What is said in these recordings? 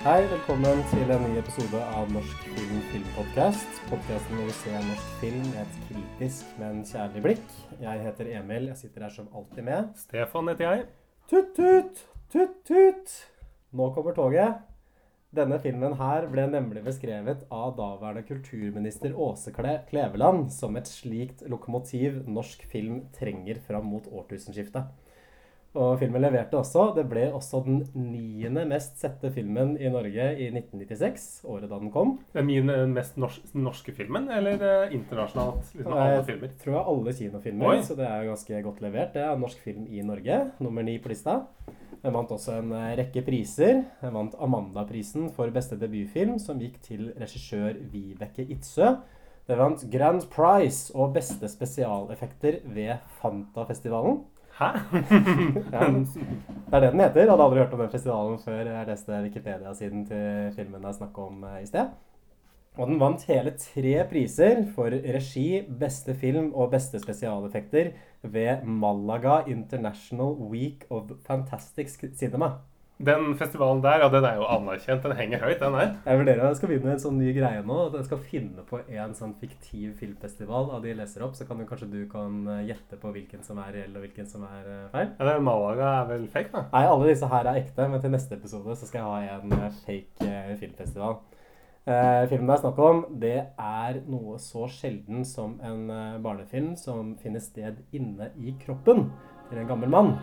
Hei, velkommen til en ny episode av Norsk film filmpodkast. Podkasten hvor vi ser norsk film med et kritisk, men kjærlig blikk. Jeg heter Emil, jeg sitter her som alltid med. Stefan heter jeg. Tut, tut, tut, tut. Nå kommer toget. Denne filmen her ble nemlig beskrevet av daværende kulturminister Åse Kleveland som et slikt lokomotiv norsk film trenger fram mot årtusenskiftet. Og filmen leverte også. Det ble også den niende mest sette filmen i Norge i 1996, året da den kom. Den niende mest nors norske filmen, eller eh, internasjonalt? Liksom alle Jeg tror jeg alle kinofilmer, Oi. så det er ganske godt levert. Det er norsk film i Norge, nummer ni på lista. Den vant også en eh, rekke priser. Den vant Amanda-prisen for beste debutfilm, som gikk til regissør Vibeke Itzøe. Den vant Grand Prize og beste spesialeffekter ved Fantafestivalen. Hæ? Ja, det er det den heter. Hadde aldri hørt om den festivalen før jeg leste Wikipedia-siden til filmen det er snakk om eh, i sted. Og den vant hele tre priser for regi, beste film og beste spesialeffekter ved Malaga International Week of Fantastic Cinema. Den festivalen der, ja, den er jo anerkjent. Den henger høyt, den her. Jeg vurderer at jeg skal begynne en sånn ny greie nå. At jeg skal finne på en sånn fiktiv filmfestival av de jeg leser opp. Så kan du, kanskje du kan eh, gjette på hvilken som er reell og hvilken som er eh, feil. Ja, det er Malaga er vel fake, da? Nei, alle disse her er ekte, men til neste episode så skal jeg ha en eh, fake filmfestival. Eh, filmen det er snakk om, det er noe så sjelden som en barnefilm som finner sted inne i kroppen til en gammel mann.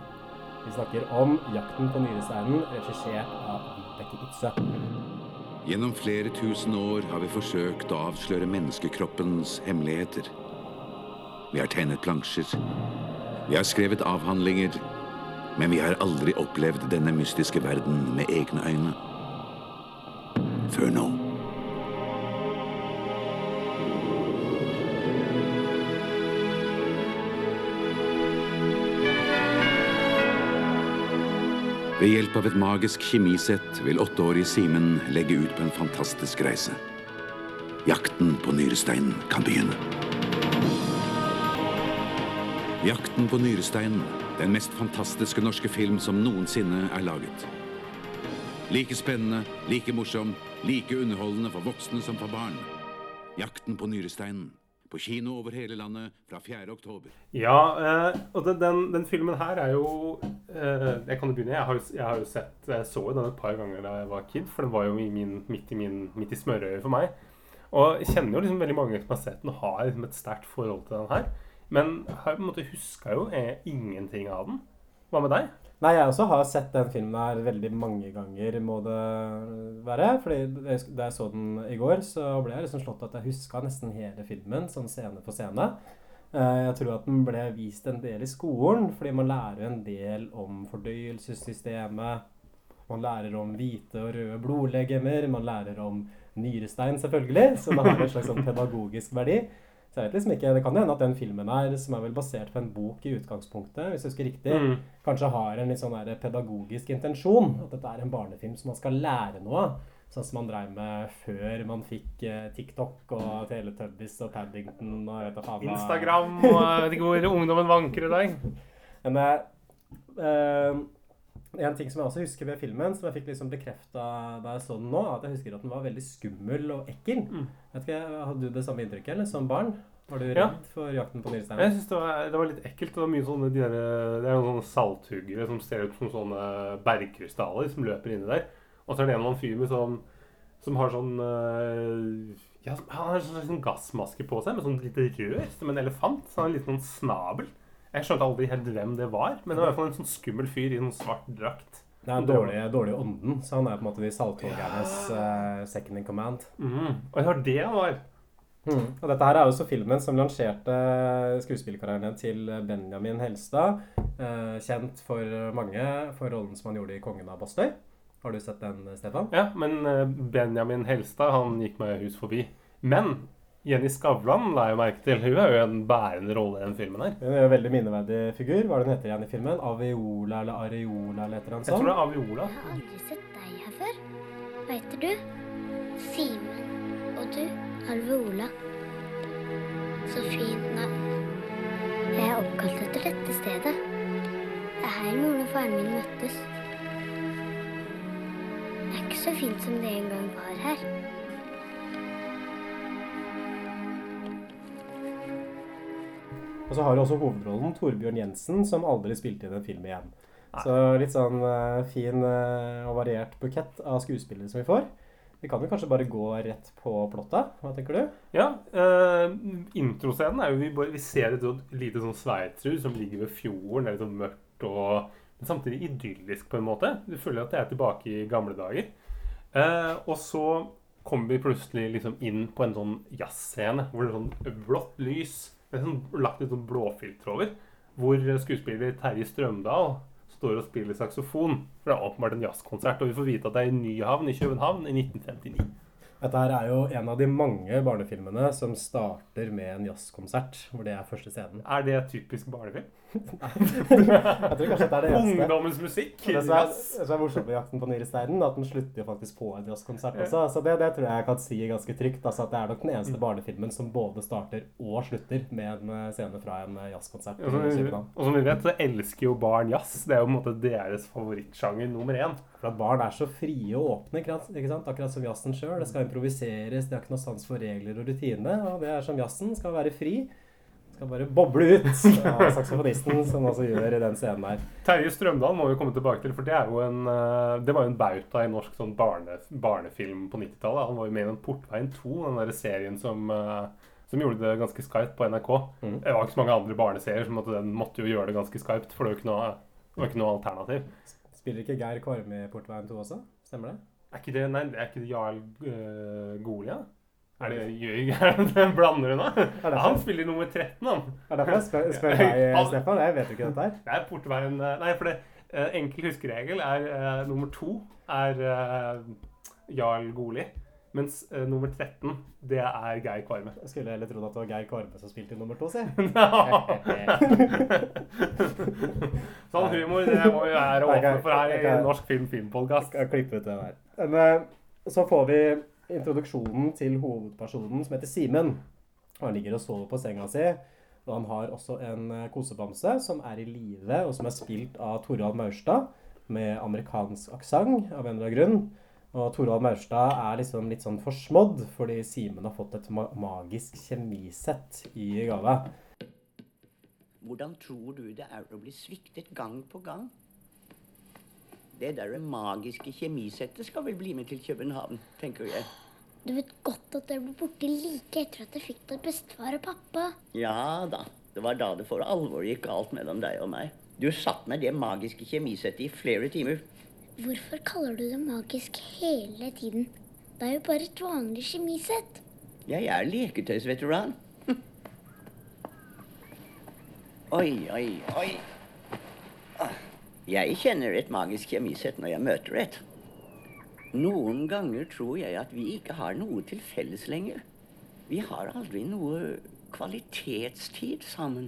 Vi snakker om 'Jakten på nyresteinen', regissert av Vibeke Itzøe. Gjennom flere tusen år har vi forsøkt å avsløre menneskekroppens hemmeligheter. Vi har tegnet plansjer. Vi har skrevet avhandlinger. Men vi har aldri opplevd denne mystiske verden med egne øyne. Før nå. Ved hjelp av et magisk kjemisett vil åtteårige Simen legge ut på en fantastisk reise. Jakten på nyresteinen kan begynne. Jakten på nyresteinen, den mest fantastiske norske film som noensinne er laget. Like spennende, like morsom, like underholdende for voksne som for barn. Jakten på nyresteinen. På kino over hele landet fra 4. oktober. Ja, eh, og den, den, filmen her er jo Jeg kan jo begynne. Jeg har jo, jeg har jo sett Jeg så jo den et par ganger da jeg var kid, for den var jo i min, midt, i min, midt i smørøyet for meg. Og jeg kjenner jo liksom veldig mange som har sett den, har liksom et sterkt forhold til den her. Men jeg på en måte huska jo eh, ingenting av den. Hva med deg? Nei, jeg også har sett den filmen her veldig mange ganger, må det være. Fordi da jeg så den i går, så ble jeg liksom slått at jeg huska nesten hele filmen, sånn scene for scene. Eh, Jeg tror at den ble vist en del i skolen, fordi man lærer en del om fordøyelsessystemet. Man lærer om hvite og røde blodlegemer, man lærer om nyrestein, selvfølgelig, så det har en slags sånn pedagogisk verdi. Så jeg vet liksom ikke, Det kan hende at den filmen her, som er vel basert på en bok i utgangspunktet, hvis jeg husker riktig, Mm. kanskje har en litt sånn pedagogisk intensjon. At dette er en barnefilm som man skal lære noe av. Sånn som man dreiv med før man fikk eh, TikTok og Teletubbies og Paddington og vet da faen. Instagram og jeg vet ikke hvor ungdommen vanker i dag. Men eh, eh, en ting som jeg også husker ved filmen, som jeg fikk liksom bekrefta da jeg så den nå, at jeg husker at den var veldig skummel og ekkel. Mm. Vet ikke, Hadde du det samme inntrykket, eller som barn? Var du redd Ja. for jakten på Jeg syns det var, det var litt ekkelt. Det var mye sånne, de der, det er noen sånne salthuggere som ser ut som sånne bergkrystaller som løper inni der. Og så er det en eller annen fyr med sånn, som har sånn øh, ja, Han har sånn, sånn gassmaske på seg med sånn lite rør som en elefant. Så han har en liten sånn snabel. Jeg skjønte aldri helt hvem det var, men det var i hvert fall en sånn skummel fyr i noen svart drakt. Det er en dårlig dårlige ånden, så han er på en måte de salthoggernes uh, second in command. Mm. Og det var det han var. Mm. Og dette her er jo også filmen som lanserte skuespillerkarrieren til Benjamin Helstad. Eh, kjent for mange for rollen som han gjorde i 'Kongen av Bastøy'. Har du sett den, Stefan? Ja, men øh, Benjamin Helstad han gikk meg hus forbi. Men Jenny Skavlan la jeg merke til. Hun er jo en bærende rolle i den filmen her. Hun er jo en veldig minneverdig figur. Hva er det hun heter igjen i filmen? Aviola eller Areola eller et eller annet Jeg tror det er Aviola. Jeg har aldri sett deg her før. Hva heter du? Simen. Og du? Alveola. Så fint navn. Jeg er oppkalt etter dette stedet. Det er her moren og faren min møttes. Det er ikke så fint som det en gang var her. Og så har du også hovedrollen Torbjørn Jensen, som aldri spilte inn en film igjen. Så litt sånn uh, fin uh, og variert bukett av skuespillere som vi får. Vi kan jo kanskje bare gå rett på plottet. Hva tenker du? Ja, Uh, introscenen er jo vi, bare, vi ser et lite sånn sveitshus som ligger ved fjorden. Det er litt sånn mørkt og men samtidig idyllisk på en måte. Du føler at det er tilbake i gamle dager. Eh, og så kommer vi plutselig liksom inn på en sånn jazzscene hvor det er sånn blått lys med sånn lagt et sånn blåfilter over. Hvor skuespiller Terje Strømdal står og spiller saksofon. For det er åpenbart en jazzkonsert. Og vi får vite at det er i Nyhavn i København i 1959. Dette her er jo en av de mange barnefilmene som starter med en jazzkonsert, hvor det er første scenen. Er det typisk barnefilm? Jeg tror kanskje det er det eneste. Ungdommens musikk. Det som er, som er morsomt med 'Jakten på nyresteinen', at den slutter jo faktisk på en jazzkonsert også. Så det, det tror jeg jeg kan si ganske trygt. Altså at det er nok den eneste barnefilmen som både starter og slutter med en eh, scene fra en eh, jazzkonsert. Vi, og som vi vet, så elsker jo barn jazz. Det er jo på en måte deres favorittsjanger nummer én. For at barn er så frie og åpne, ikke sant? ikke sant? akkurat som jazzen sjøl. Det skal improviseres, de har ikke noe sans for regler og rutine. Og det er som jazzen, skal være fri. Skal bare boble ut av saksofonisten, som også gjør i den scenen der. Terje Strømdal må vi komme tilbake til, for det, jo en, eh, det var jo en bauta i norsk sånn barne, barnefilm på 90-tallet. Han var jo med i den Portveien 2, den der serien som, eh, som gjorde det ganske skarpt på NRK. Mm. Det var ikke så mange andre barneserier, som måtte, den måtte jo gjøre det ganske skarpt, for det var ikke noe, var ikke noe alternativ. Spiller ikke Geir Kvarme i Portveien 2 også? Stemmer det? Er ikke det, nei, er ikke det Jarl uh, Golia? Er det Jørgen? Blander du nå? Han spiller nummer 13, han. Er det derfor jeg spør, spør deg, Stefan? Jeg vet jo ikke dette her. Det er Portveien eh, Nei, for det eh, enkel huskeregel er uh, nummer to er uh, Jarl Goli. Mens uh, nummer 13, det er Geir Kvarme. Jeg skulle heller trodd at det var Geir Kvarme som spilte i nummer to, si. sånn humor det må vi være åpne for her i Norsk Film Filmpodkast. Skal klippe ut det der. Men så får vi introduksjonen til hovedpersonen som heter Simen. Han ligger og sover på senga si. Og han har også en eh, kosebamse som er i live, og som er spilt av Torvald Maurstad med amerikansk aksent av en eller annen grunn. Og Torvald Maurstad er liksom litt sånn forsmådd fordi Simen har fått et magisk kjemisett i gave. Hvordan tror du det er å bli sviktet gang på gang? Det der magiske kjemisettet skal vel bli med til København, tenker jeg. Du vet godt at jeg ble borte like etter at jeg fikk det av bestefar og pappa. Ja da, det var da det for alvor gikk galt mellom deg og meg. Du satt med det magiske kjemisettet i flere timer. Hvorfor kaller du det magisk hele tiden? Det er jo bare et vanlig kjemisett. Jeg er leketøysveteran. oi, oi, oi. Jeg kjenner et magisk kjemisett når jeg møter et. Noen ganger tror jeg at vi ikke har noe til felles lenger. Vi har aldri noe kvalitetstid sammen.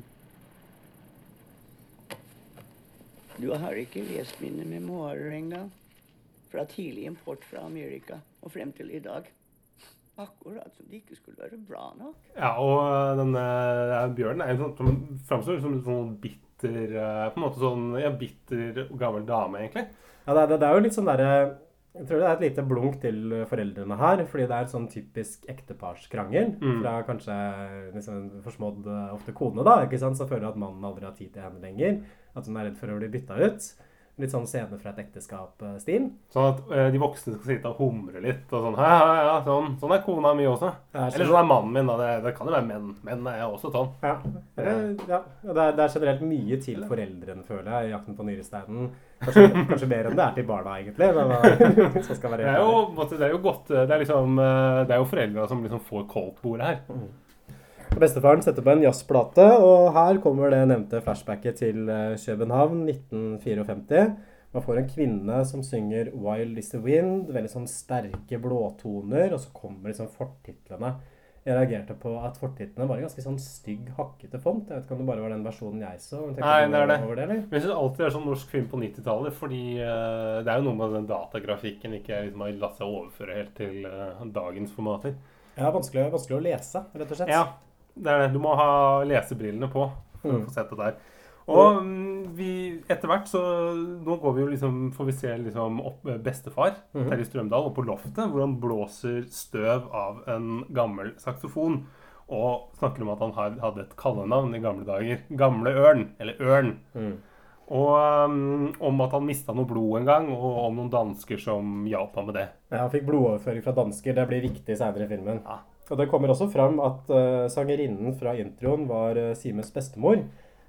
Du har ikke lest mine memoarer engang? Fra tidlig import fra Amerika og frem til i dag. Akkurat som det ikke skulle være bra nok. Ja, og eh, denne bjørnen er en sånn, som framstår som en sånn bitter eh, På en måte sånn ja, bitter gammel dame, egentlig. Ja, det, er- det er jo litt sånn derre Jeg tror det er et lite blunk til foreldrene her. Fordi det er et sånn typisk ekteparskrangel Mm. fra kanskje liksom forsmådd eh, ofte kone, da. ikke sant? Som føler at mannen aldri har tid til henne lenger. At hun er redd for å bli bytta ut. Litt sånn scene fra et ekteskap-stil. Sånn at eh, de voksne skal sitte og humre litt. og sånn, ja, ja, ja, sånn, sånn er kona mi også. Det er Eller sånn er mannen min. da, Det, det kan jo være menn. Menn er også sånn. Ja. Eller, ja. Det, er, det er generelt mye til foreldrene, føler jeg, i 'Jakten på nyresteinen'. Kanskje, kanskje mer enn det er til barna, egentlig. Men, eh, skal være Det er jo, det er jo godt Det er liksom eh, Det er jo foreldra som liksom får koldtbordet her. Bestefaren setter på en jazzplate, og her kommer det nevnte flashbacket til eh, København 1954. Man får en kvinne som synger 'Wild Is The Wind', veldig sånn sterke blåtoner, og så kommer liksom fortitlene Jeg reagerte på at fortitlene var i ganske sånn stygg, hakkete font. Jeg vet ikke om det bare var den versjonen jeg så. men Nei, det er det. Over det, eller? Men jeg syns alltid det er sånn norsk film på 90-tallet, fordi uh, det er jo noe med den datagrafikken ikke liksom har latt seg overføre helt til uh, dagens formater. Ja, vanskelig, vanskelig å lese, rett og slett. Ja, det er det. Du må ha lesebrillene på for Mm. å få sett det der. Og mm, vi, etter hvert så Nå går vi jo liksom, får vi se liksom opp bestefar, bestefar, -hmm. Terje Strømdal, og på loftet, hvor han blåser støv av en gammel saksofon. Og snakker om at han hadde et kallenavn i gamle dager. Gamle Ørn. Eller Ørn. Mm. Og um, om at han mista noe blod en gang, og om noen dansker som hjalp ham med det. Ja, han fikk blodoverføring fra dansker. Det blir viktig senere i filmen. Ja. Og Det kommer også fram at uh, sangerinnen fra introen var uh, Simens bestemor,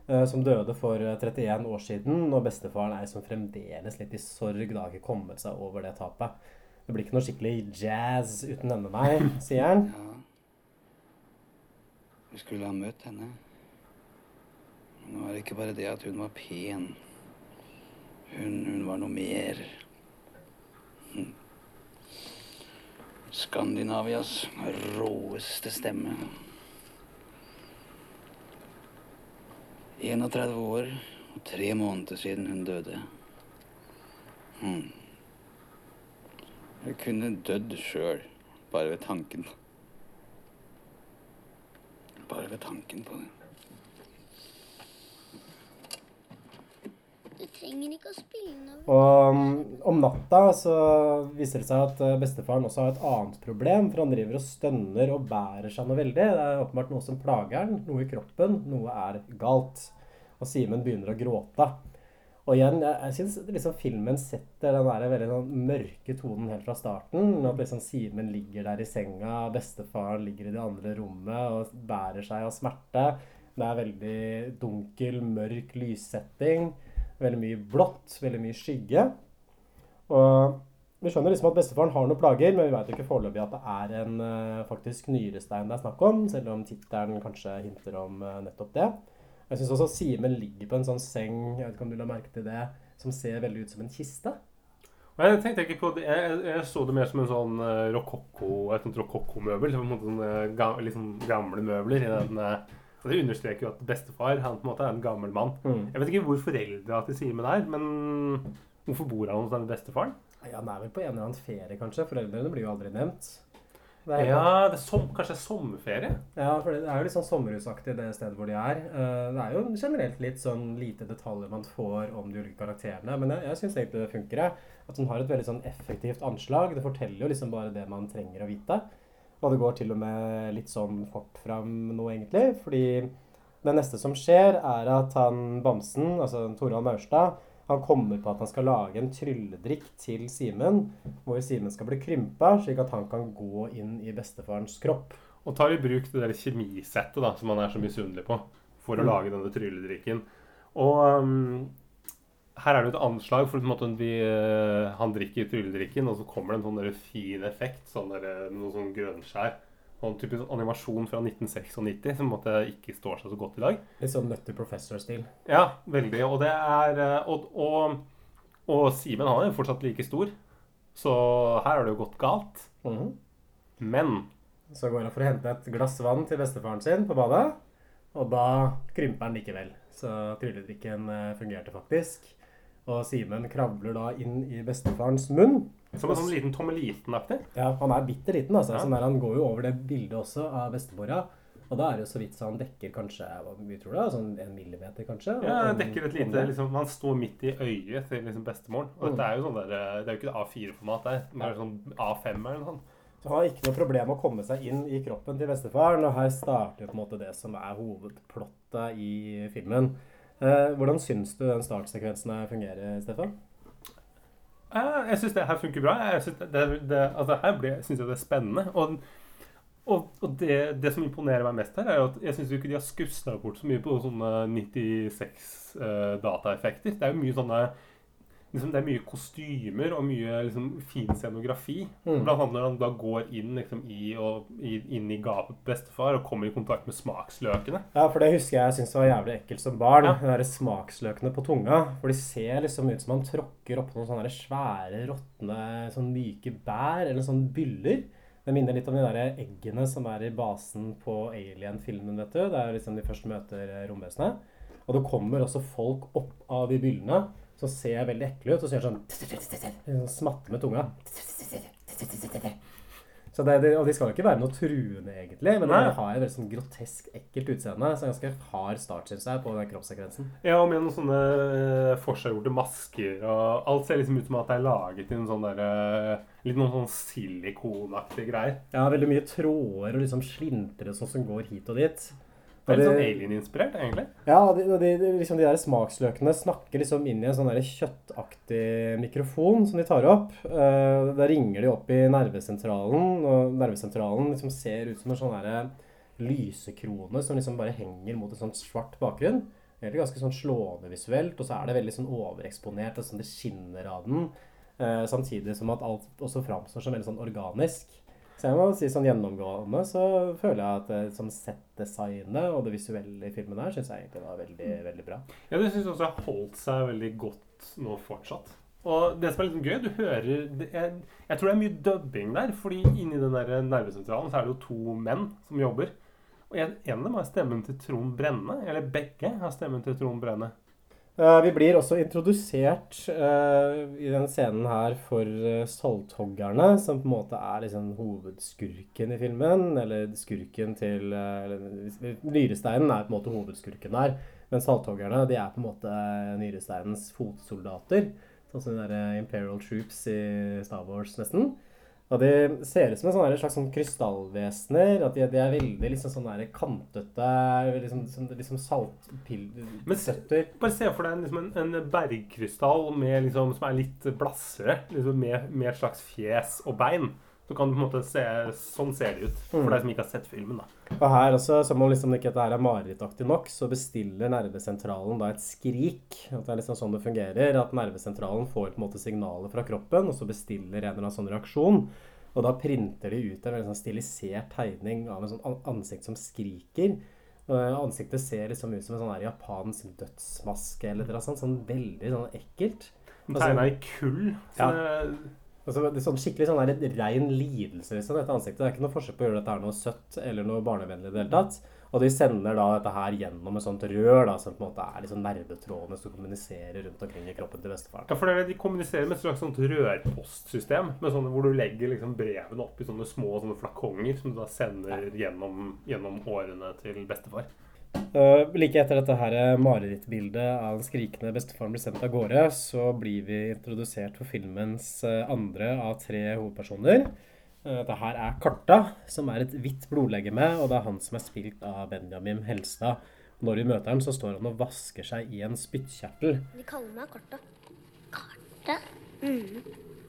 uh, som døde for uh, 31 år siden. Og bestefaren er som fremdeles litt i sorg, da ikke kommet seg over det tapet. Det blir ikke noe skikkelig jazz uten denne meg, sier han. Ja. Vi skulle ha møtt henne. Men det var ikke bare det at hun var pen. Hun, hun var noe mer. Hm. Skandinavias råeste stemme. 31 år og tre måneder siden hun døde. Hm. Jeg kunne dødd sjøl, bare ved tanken. Bare ved tanken på det. Du trenger ikke å spille noe. Og um, om natta så viser det seg at uh, bestefaren også har et annet problem, for han driver og stønner og bærer seg noe veldig. Det er åpenbart noe som plager han, noe i kroppen, noe er galt. Og Simen begynner å gråte. Og igjen, jeg, jeg syns liksom filmen setter den der veldig sånn mørke tonen helt fra starten. At liksom Simen ligger der i senga, bestefaren ligger i det andre rommet og bærer seg av smerte. Det er veldig dunkel, mørk lyssetting. Veldig mye blått, veldig mye skygge. Og vi skjønner liksom at bestefaren har noen plager, men vi jo ikke foreløpig at det er en eh, faktisk nyrestein det er snakk om, selv om tittelen kanskje hinter om eh, nettopp det. Jeg syns også Simen ligger på en sånn seng, jeg vet ikke om du la merke til det, som ser veldig ut som en kiste. Jeg tenkte ikke på det, jeg, jeg så det mer som en sånn uh, rokokko, et sånt rokokkomøbel. Ga, liksom gamle møbler. i den... og Det understreker jo at bestefar han på en måte er en gammel mann. Mm. Jeg vet ikke hvor foreldra til Simen er, men hvorfor bor han hos denne bestefaren? Ja, Han er vel på en eller annen ferie, kanskje. Foreldrene blir jo aldri nevnt. Det er Ja, det er som, kanskje er sommerferie? Ja, for det er jo litt sånn sommerhusaktig det stedet hvor de er. Eh, Det er jo generelt litt sånn lite detaljer man får om de ulike karakterene. Men jeg, jeg syns egentlig det funker. At den har et veldig sånn effektivt anslag. Det forteller jo liksom bare det man trenger å vite. Og det går til og med litt sånn fort fram nå, egentlig. Fordi det neste som skjer, er at han bamsen, altså Torvald Maurstad, han kommer på at han skal lage en trylledrikk til Simen, hvor Simen skal bli krympa, slik at han kan gå inn i bestefarens kropp. Og tar i bruk det der kjemisettet da, som han er så misunnelig på, for å Mm. lage denne trylledrikken. Og um, her er det jo et anslag, for en måte vi, eh, han drikker trylledrikken, og så kommer det en sånn fin effekt, sånn der, eh, noe sånn grønnskjær. Sånn typisk animasjon fra 1996 som en måte ikke står seg så godt i dag. Litt sånn Nutty Professor-stil. Ja, veldig. Og det er eh, Og, og, og Simen han er jo fortsatt like stor, så her har det jo gått galt. Mhm. Men Så går han for å hente et glass vann til bestefaren sin på badet, og da krymper han likevel. Så trylledrikken fungerte faktisk. Og Simen kravler da inn i bestefarens munn. som en sånn liten tommeliten-aktig. Ja, han er bitte liten, altså. Ja. Sånn der, han går jo over det bildet også av bestemora. Og da er det jo så vidt så han dekker kanskje hva vi tror er, sånn en millimeter, kanskje. Ja, han dekker et lite liksom, Han står midt i øyet til liksom bestemoren. Og Mm. er jo sånn der, det er jo ikke A4-format der. Det er sånn A5 eller noe sånt. Så han har ikke noe problem med å komme seg inn i kroppen til bestefaren, og her starter på en måte det som er hovedplottet i filmen. Eh, hvordan syns du den startsekvensen fungerer, Stefan? Jeg syns det her funker bra. Jeg synes det, det, altså Her syns jeg det er spennende. Og, og, og det, det som imponerer meg mest her, er at jeg syns ikke de har skusla bort så mye på sånne 96 uh, dataeffekter. Det er jo mye sånne liksom, Det er mye kostymer og mye liksom, fin scenografi. Mm. Blant annet når han da går inn, liksom, i, og, i, inn i gapet på bestefar og kommer i kontakt med smaksløkene. Ja, for det husker jeg jeg syntes var jævlig ekkelt som barn. Ja. De der smaksløkene på tunga. For de ser liksom ut som han tråkker oppå noen sånne svære, råtne, sånn myke bær, eller sånn byller. Det minner litt om de der eggene som er i basen på Alien-filmen, vet du. Det er liksom de først møter eh, romvesenet. Og det kommer også folk opp av de byllene som ser jeg veldig ekle ut, og så gjør jeg sånn Smatter med tunga. Så det, det, og de skal jo ikke være noe truende, egentlig, men Nei. de har et veldig sånn grotesk, ekkelt utseende. Så ganske hard start, syns jeg, på den kroppssekvensen. Ja, og med noen sånne eh, forseggjorte masker og Alt ser liksom ut som at det er laget i en sånn derre Litt noen sånn silikonaktige greier. Ja, veldig mye tråder og liksom slintre sånn som går hit og dit. Det er litt sånn alien-inspirert, egentlig. Ja, de, de, de, liksom de der smaksløkene snakker liksom inn i en sånn der kjøttaktig mikrofon som de tar opp. Uh, da ringer de opp i nervesentralen, og nervesentralen liksom ser ut som en sånn der lysekrone som liksom bare henger mot en sånn svart bakgrunn. Egentlig ganske sånn slående visuelt, og så er det veldig sånn overeksponert, og sånn det skinner av den. Uh, samtidig som at alt også framstår som veldig sånn organisk. Så jeg må si sånn gjennomgående så føler jeg at eh, sånn settdesignet og det visuelle i filmen her syns jeg egentlig var veldig, veldig bra. Ja, det syns jeg også har holdt seg veldig godt nå fortsatt. Og det som er litt gøy, du hører det er, Jeg tror det er mye dubbing der, fordi inni den der nervesentralen så er det jo to menn som jobber. Og en, en av dem har stemmen til Trond Brenne. Eller begge har stemmen til Trond Brenne. Eh, vi blir også introdusert eh, i den scenen her for uh, salthoggerne, som på en måte er liksom hovedskurken i filmen. Eller skurken til Nyresteinen er på en måte hovedskurken der. Men salthoggerne de er på en måte nyresteinens fotsoldater. Sånn som de der eh, Imperial Troops i Star Wars, nesten. Og de ser ut som en sånn slags sånn krystallvesener. At de, de er veldig liksom sånn der kantete Liksom, liksom, Men se- Bare se for deg liksom en, en bergkrystall med, liksom, som er litt blassere. Liksom med, med et slags fjes og bein. Så kan du på en måte se Sånn ser det ut. For Mm. deg som ikke har sett filmen, da. Og her også, som om liksom ikke dette her er marerittaktig nok, så bestiller nervesentralen da et skrik. At det er liksom sånn det fungerer. At nervesentralen får på en måte signaler fra kroppen, og så bestiller en eller annen sånn reaksjon. Og da printer de ut en veldig sånn stilisert tegning av en sånn ansikt som skriker. Og ansiktet ser liksom ut som en sånn japansk dødsmaske eller noe sånt. Sånn veldig sånn ekkelt. Altså- Tegna i kull. Så Ja. Altså, det er sånn skikkelig sånn der rein lidelse, liksom, dette ansiktet. Det er ikke noe forskjell på å gjøre dette her noe søtt eller noe barnevennlig i det hele tatt. Og de sender da dette her gjennom et sånt rør da, som på en måte er liksom nervetrådene som kommuniserer rundt omkring i kroppen til bestefaren. Ja, for det er de kommuniserer med et slags sånt rørpostsystem. Med sånne hvor du legger liksom brevene opp i sånne små sånne flakonger som du da sender gjennom, gjennom årene til bestefar. Uh, like etter dette her eh, marerittbildet av den skrikende bestefaren blir sendt av gårde, så blir vi introdusert for filmens eh, andre av tre hovedpersoner. Uh, Dette her er Karta, som er et hvitt blodlegeme, og det er han som er spilt av Benjamin Helstad. Når vi møter ham, så står han og vasker seg i en spyttkjertel. De kaller meg Karta. Karta? Mm.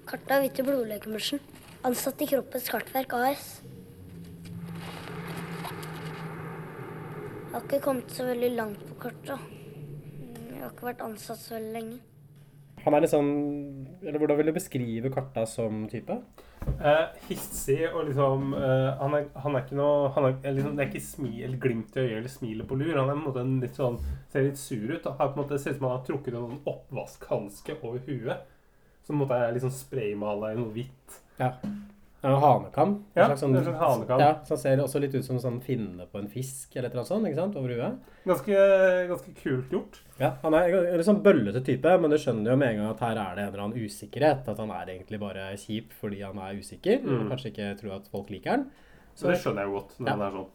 Karta Hvitte Blodlegemersen. Ansatt i Kroppens Kartverk AS. Jeg har ikke kommet så veldig langt på karta. Mm, Jeg har ikke vært ansatt så veldig lenge. Han er liksom Eller hvordan vil du beskrive Karta som type? Eh, hissig og liksom eh, han, er, han er ikke noe han er, liksom, Det er ikke smil, glimt i øyet eller smilet på lur. Han er på en måte en litt sånn, ser litt sur ut. og Har på en måte, ser ut som han har trukket en sånn oppvaskhanske over huet. Som på en måte er sånn spraymala i noe hvitt. Ja. En hanekam. En Ja, slags sånn- en slags hanekam. Ja, som ser også litt ut som en sånn finne på en fisk eller noe sånt, ikke sant, over huet. Ganske, ganske kult gjort. Ja, Han er en litt sånn bøllete type, men du skjønner jo med en gang at her er det en eller annen usikkerhet. At han er egentlig bare kjip fordi han er usikker, og Mm. kanskje ikke tror at folk liker han. Så det skjønner jeg godt. når Ja. han er sånn.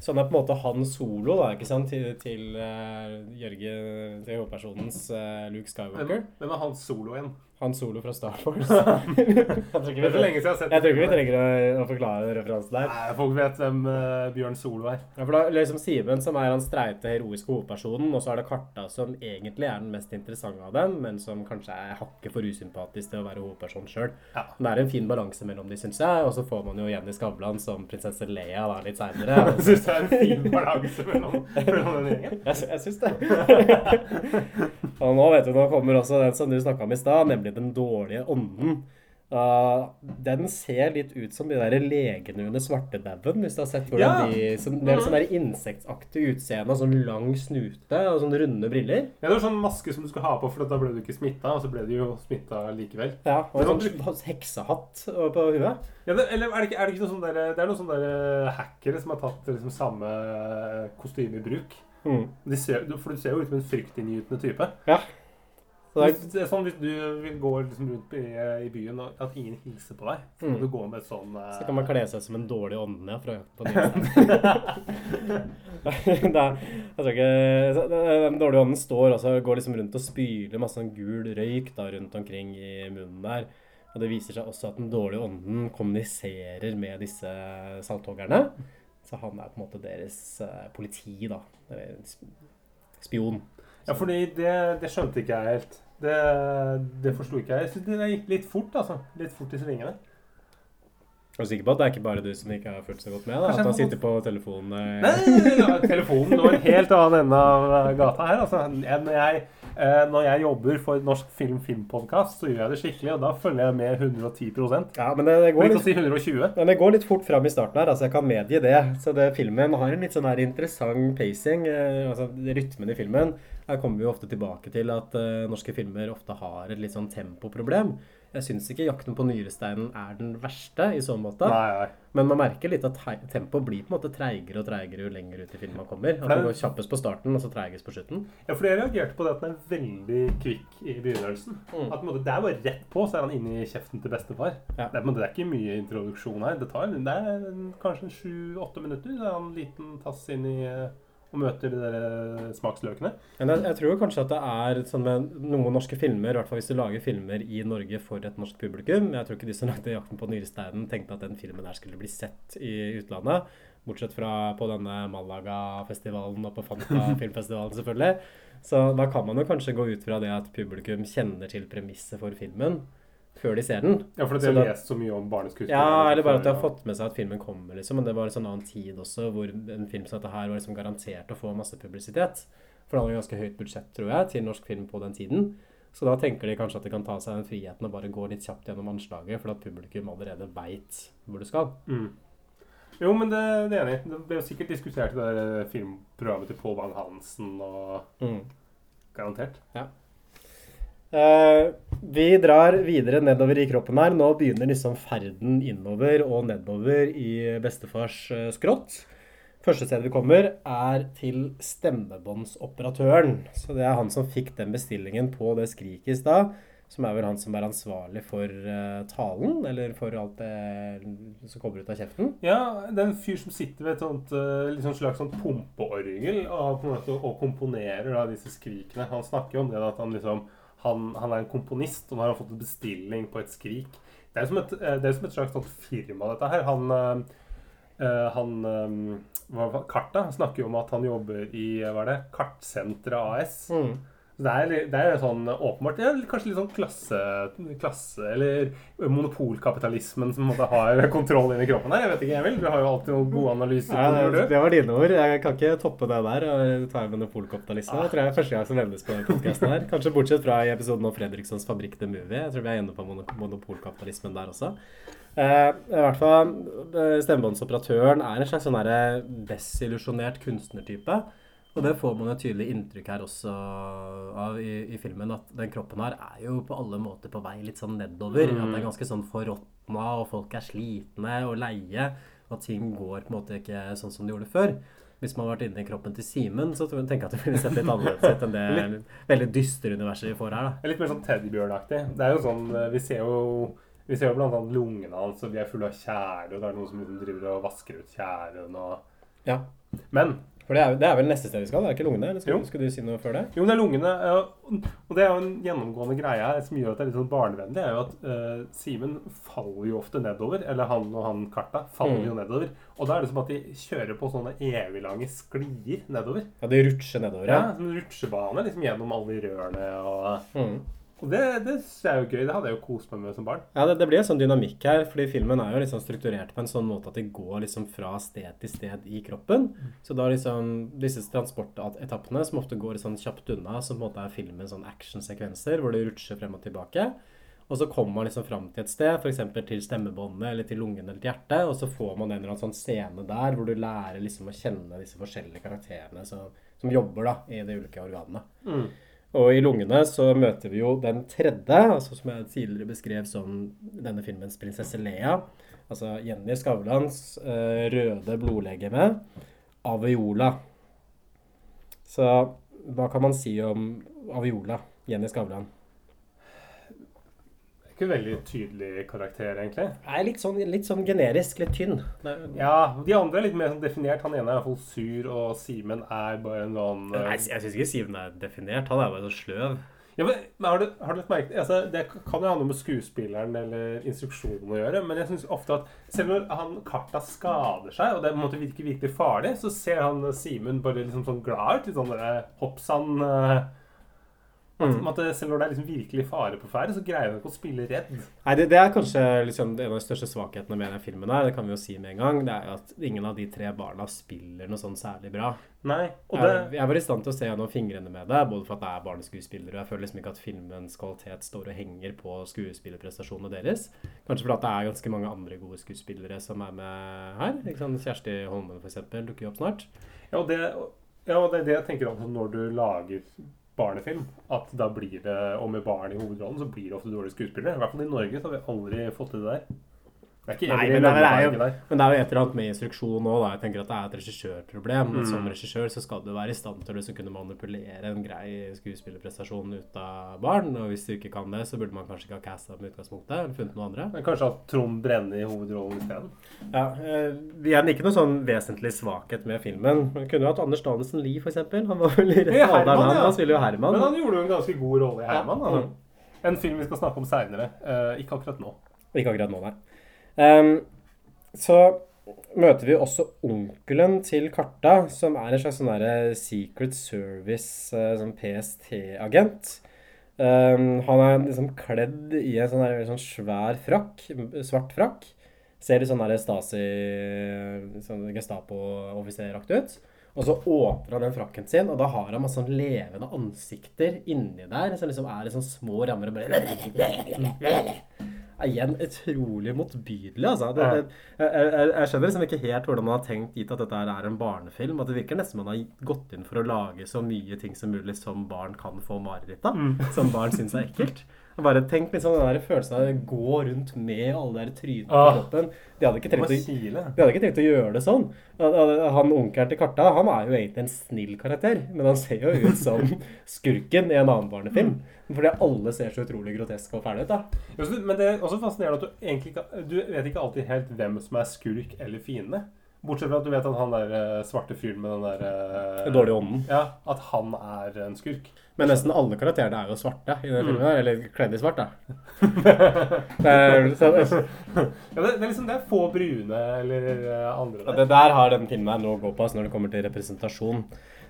Så han er på en måte han solo da, ikke sant, til, til uh, Jørgen, til hovedpersonens uh, Luke Skywalker. Hvem er han solo igjen? Han solo fra Star Wars. jeg tror ikke Det vi er så lenge siden jeg har sett jeg tror ikke vi trenger å, å forklare referansen der. Nei, Folk vet hvem uh, Bjørn Solo er. Ja, for da liksom Simen som er han streite, heroiske hovedpersonen, og så er det Karta som egentlig er den mest interessante av dem, men som kanskje er hakket for usympatisk til å være hovedperson sjøl. Ja. Det er en fin balanse mellom de, syns jeg, og så får man jo Jenny Skavlan som prinsesse Leia da litt seinere. Jeg syns det er en fin balanse mellom, mellom den gjengen. Jeg, jeg syns det. og nå vet du, nå kommer også den som du snakka om i stad, nemlig den dårlige ånden. Uh, den ser litt ut som de der legene under svartedauden, hvis du har sett hvordan Ja. de som, Det er sånn der insektaktig utseende sånn lang snute og sånne runde briller. Ja, det var sånn maske som du skulle ha på, for da ble du ikke smitta, og så ble du jo smitta likevel. Ja, og en sånn sånn heksehatt på huet. Ja, det, eller er det, ikke, er det ikke noe sånn der, Det er noen sånne der hackere som har tatt liksom samme kostyme i bruk. Mm. De ser, for du ser jo ut som en fryktinngytende type. Ja. Det er, Hvis, sånn Hvis du vil gå liksom rundt i, i byen og at ingen hilser på deg, så må Mm. du gå med et sånn uh... så kan man kle seg som en dårlig ånde fra på er, jeg tror ikke Den dårlige ånden står også går liksom rundt og spyler masse sånn gul røyk da rundt omkring i munnen der. Og det viser seg også at den dårlige ånden kommuniserer med disse salthoggerne. Så han er på en måte deres uh, politi, da. Eller sp- spion. Ja, fordi det, det skjønte ikke jeg helt. Det, det forsto ikke jeg. Jeg syns det gikk litt fort, altså. Litt fort i svingene. Er du sikker på at det er ikke bare du som ikke har fulgt så godt med? da? Kanskje At han sitter på telefonen eh, Nei, ja, telefonen en helt annen ende av eh, gata her. Altså. Når jeg, eh, når jeg jobber for Norsk Film Filmpodkast, så gjør jeg det skikkelig, og da følger jeg med 110% Ja, men det, det går litt si 120. Men det går litt fort fram i starten her, altså jeg kan medgi det. Så det, filmen har en litt sånn her interessant pacing. Altså Rytmen i filmen. Her kommer vi jo ofte tilbake til at uh, norske filmer ofte har et litt sånn tempoproblem. Jeg syns ikke 'Jakten på nyresteinen' er den verste i så måte. Nei, nei. Men man merker litt at tempoet blir på en måte treigere og treigere jo lenger ut i filmen man kommer. At det går kjappest på starten, og så treigest på slutten. Ja, for jeg reagerte på det at den er veldig kvikk i begynnelsen. Mm. At måte, Det er bare rett på, så er han inne i kjeften til bestefar. Ja. Det, er, måte, det er ikke mye introduksjon her. Det tar det er kanskje sju-åtte minutter. Så er han en liten tass inn i eh, og møter de der eh, smaksløkene. Men jeg, jeg tror kanskje at det er sånn med noen norske filmer, i hvert fall hvis du lager filmer i Norge for et norsk publikum Jeg tror ikke de som lagde 'Jakten på nyresteinen' tenkte at den filmen der skulle bli sett i utlandet. Bortsett fra på denne Malaga-festivalen og på Fanta-filmfestivalen, selvfølgelig. Så da kan man jo kanskje gå ut fra det at publikum kjenner til premisset for filmen før de ser den. Ja, for at Så har lest så mye om barneskuespillere. Ja, eller bare at de har fått med seg at filmen kommer, liksom. Men det var en sånn annen tid også, hvor en film som dette her var liksom garantert å få masse publisitet. For det hadde ganske høyt budsjett, tror jeg, til norsk film på den tiden. Så da tenker de kanskje at de kan ta seg den friheten og bare gå litt kjapt gjennom anslaget, for at publikum allerede veit hvor du skal. Mm. Jo, men det, det er enig. Det ble jo sikkert diskutert i det der eh, filmprogrammet til Pål Bang-Hansen og Mm. garantert. Eh, vi drar videre nedover i kroppen her. Nå begynner liksom ferden innover og nedover i bestefars eh, skrått. Første sted vi kommer, er til stemmebåndsoperatøren. Så det er han som fikk den bestillingen på det skriket i stad. Som er vel han som er ansvarlig for eh, talen, eller for alt det som kommer ut av kjeften. Ja, det er en fyr som sitter ved et sånt eh, sånn slags sånt pumpeorgel og, og komponerer da, disse skrikene. Han snakker jo om det at han liksom han, han er en komponist, og nå har han fått en bestilling på et skrik. Det er jo som et, eh, jo som et slags firma, dette her. Han, eh, eh, han eh, Karta snakker jo om at han jobber i hva er det, Kartsenteret AS. Så det er, det er sånn åpenbart ja, Kanskje litt sånn klasse, klasse Eller monopolkapitalismen som har kontroll inni kroppen her. Jeg vet ikke, Emil. Du har jo alltid noen gode analyser. Ja, det, det, var dine ord. Jeg kan ikke toppe det der. og ta en monopolkapitalisme. Det tror jeg er første gang som nevnes på denne podcasten her. Kanskje bortsett fra i episoden om Fredrikssons Fabrikk The Movie. Jeg tror vi er inne på monopolkapitalismen der også. Eh, I hvert fall, eh, Stemmebåndsoperatøren er en slags sånn desillusjonert kunstnertype. Og det får man jo tydelig inntrykk her også av i, i filmen, at den kroppen her er jo på alle måter på vei litt sånn nedover. At det er ganske sånn forråtna, og folk er slitne og leie. Og ting går på en måte ikke sånn som de gjorde før. Hvis man har vært inne i kroppen til Simen, så tror jeg tenker at det ville sett litt annerledes ut enn det veldig dystre universet vi får her. da. Litt mer sånn teddybjørnaktig. Det er jo sånn eh, Vi ser jo vi ser jo annet lungene hans, og de er fulle av tjære, og det er noen som liksom driver og vasker ut tjæren og Ja. Men For det er, det er vel neste sted vi skal? Det er ikke lungene? Skal, skal du si noe før det? Jo, det er lungene. Og det er jo en gjennomgående greie her som gjør at det er litt sånn barnevennlig, er jo at uh, Simen faller jo ofte nedover. Eller han og han Karta faller Mm. jo nedover. Og da er det som at de kjører på sånne eviglange sklier nedover. Ja, de rutsjer nedover, Ja, ja. Som en rutsjebane liksom gjennom alle rørene. Og, Mm. Og det, det synes jeg er jo gøy. Det hadde jeg jo kost meg med som barn. Ja, det, det blir en sånn dynamikk her, fordi filmen er jo liksom strukturert på en sånn måte at det går liksom fra sted til sted i kroppen. Så da liksom disse transportetappene, som ofte går sånn kjapt unna, som på en måte er filmens sånn actionsekvenser, hvor det rutsjer frem og tilbake. Og så kommer man liksom fram til et sted, f.eks. til stemmebåndet eller til lungene eller til hjertet, og så får man en eller annen sånn scene der hvor du lærer liksom å kjenne disse forskjellige karakterene som, som jobber da i de ulike organene. Mm. Og i lungene så møter vi jo den tredje, altså som jeg tidligere beskrev som denne filmens prinsesse Lea. Altså Jenny Skavlans uh, røde blodlegeme, Aviola. Så hva kan man si om Aviola, Jenny Skavlan? Ikke veldig tydelig karakter, egentlig. Nei, litt sånn, litt sånn generisk, litt tynn. Er- Ja, De andre er litt mer sånn definert. Han ene er iallfall sur, og Simen er bare en sånn Nei, jeg syns ikke Simen er definert. Han er bare så sløv. Ja, men, men har, du, har du lagt merke altså, Det kan jo ha noe med skuespilleren eller instruksjonen å gjøre, men jeg syns ofte at selv når han Karta skader seg, og det måtte virke måte virker virkelig farlig, så ser han Simen bare liksom sånn glad ut. Litt sånn der, hoppsann eh, at, Mm. at Selv når det er liksom virkelig fare på ferde, så greier hun ikke å spille redd. Nei, det, det er kanskje liksom en av de største svakhetene med den filmen her. Det kan vi jo si med en gang. Det er jo at ingen av de tre barna spiller noe sånn særlig bra. Nei, og det, Jeg, jeg var i stand til å se gjennom fingrene med det, både for at det er barneskuespillere. og Jeg føler liksom ikke at filmens kvalitet står og henger på skuespillerprestasjonene deres. Kanskje fordi det er ganske mange andre gode skuespillere som er med her. Liksom? Kjersti Holmen eksempel dukker jo opp snart. ja, og det, ja, det er det jeg tenker om når du lager barnefilm. At da blir det, og med barn i hovedrollen, så blir det ofte dårlige skuespillere. I hvert fall i Norge så har vi aldri fått til det der. Det er Nei, men det er jo- Men det er jo et eller annet med instruksjon òg. Jeg tenker at det er et regissørproblem. Mm. Som regissør så skal du være i stand til å liksom kunne manipulere en grei skuespillerprestasjon ut av barn. Og hvis du ikke kan det, så burde man kanskje ikke ha casta med utgangspunktet, eller funnet noe andre. Men kanskje at Trond Brenne i hovedrollen isteden. Ja, eh, igjen ikke noe sånn vesentlig svakhet med filmen. Man kunne jo hatt Anders Danesen Lie, eksempel. Han var vel i rett Ja, alder, han. ja. Han spiller jo Herman. Men han gjorde jo en ganske god rolle i Herman. Ja. Mm. En film vi skal snakke om seinere. ikke akkurat nå. Ikke akkurat nå, nei. Ehm, så møter vi også onkelen til Karta, som er en slags sånn derre Secret Service, eh, sånn PST-agent. Um, han er liksom kledd i en sånn, der, sånn svær frakk, svart frakk. Ser litt sånn der Stasi, sånn Gestapo-offiseraktig ut. Og så åpner han den frakken sin, og da har han masse sånn levende ansikter inni der. Som liksom er i sånne små rammer og bare Igjen utrolig motbydelig, altså. Det, det, jeg, jeg, jeg skjønner liksom ikke helt hvordan man har tenkt, gitt at dette er en barnefilm. At det virker nesten man har gått inn for å lage så mye ting som mulig som barn kan få mareritt av. Som barn syns er ekkelt. Bare tenk liksom den der følelsen av å gå rundt med alle de der trynene på Ah. kroppen. De hadde ikke Det trengt å de hadde ikke trengt å gjøre det sånn. Han onkelen til Karta han er jo egentlig en snill karakter, men han ser jo ut som skurken i en annen barnefilm. Fordi alle ser så utrolig groteske og fæle ut. da. Men det er også fascinerende at du egentlig ikke Du vet ikke alltid helt hvem som er skurk eller fiende. Bortsett fra at du vet at han der eh, svarte fyren med den der eh, Den dårlige ånden. Ja, at han er en skurk. Men nesten alle karakterene er jo svarte i den denne filmen. her, Eller kledd i svart, da. Det er, så, Ja, det, det er liksom det er få brune eller eh, andre der. det der har den filmen her noe å gå på altså, når det kommer til representasjon.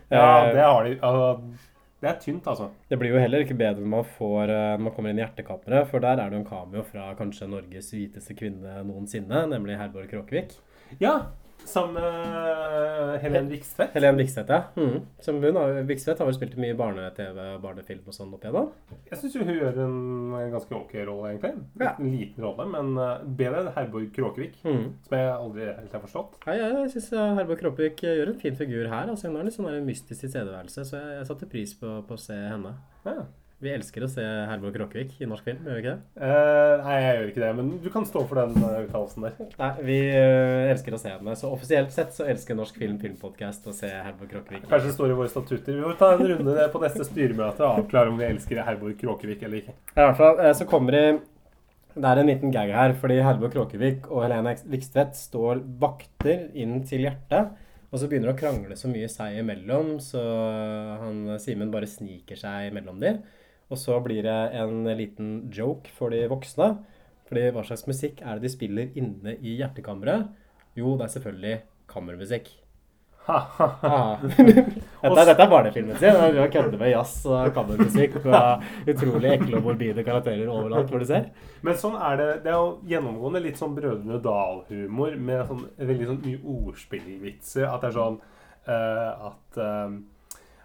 Ja, Eh, det har de. Altså, det er tynt, altså. Det blir jo heller ikke bedre når man, får, eh, når man kommer inn i Hjertekammeret, for der er det jo en cameo fra kanskje Norges hviteste kvinne noensinne, nemlig Herborg Kråkevik. Ja, sammen med Helen Vikstvedt. Helen Vikstvedt, ja. Mm. Som hun har, Vikstvedt har vel spilt mye barne-TV barnefilm og sånn opp igjennom. Jeg syns hun gjør en ganske ok rolle, egentlig. Ja. En liten rolle, men eh, bedre enn Herborg Kråkevik. Mm. Som jeg aldri helt har forstått. Nei, jeg, jeg syns Herborg Kråkevik gjør en fin figur her. Altså, hun har litt sånn mystisk tilstedeværelse, så jeg, jeg satte pris på, på å se henne. Ja. Vi elsker å se Herborg Kråkevik i norsk film, gjør vi ikke det? Uh, nei, jeg gjør ikke det, men du kan stå for den uh, uttalelsen der. Nei, vi uh, elsker å se henne. Så offisielt sett så elsker Norsk Film Filmpodkast å se Herborg Kråkevik. Kanskje det står i våre statutter. Vi får ta en runde på neste styremøte og avklare om vi elsker Herborg Kråkevik eller ikke. I hvert fall, så kommer det Det er en liten gag her, fordi Herborg Kråkevik og Helene Vikstvedt står vakter inn til hjertet. Og så begynner det å krangle så mye seg imellom, så han Simen bare sniker seg mellom de. Og så blir det en liten joke for de voksne. Fordi hva slags musikk er det de spiller inne i hjertekammeret? Jo, det er selvfølgelig kammermusikk. Ah. dette, dette er barnefilmen sin. Du har køddet med jazz og kammermusikk og utrolig ekle og morbide karakterer overalt hvor du ser. Men sånn er det. Det er jo gjennomgående litt sånn Brødrene Dal-humor med sånn, veldig sånn mye ordspillvitser. At det er sånn uh, at, eh,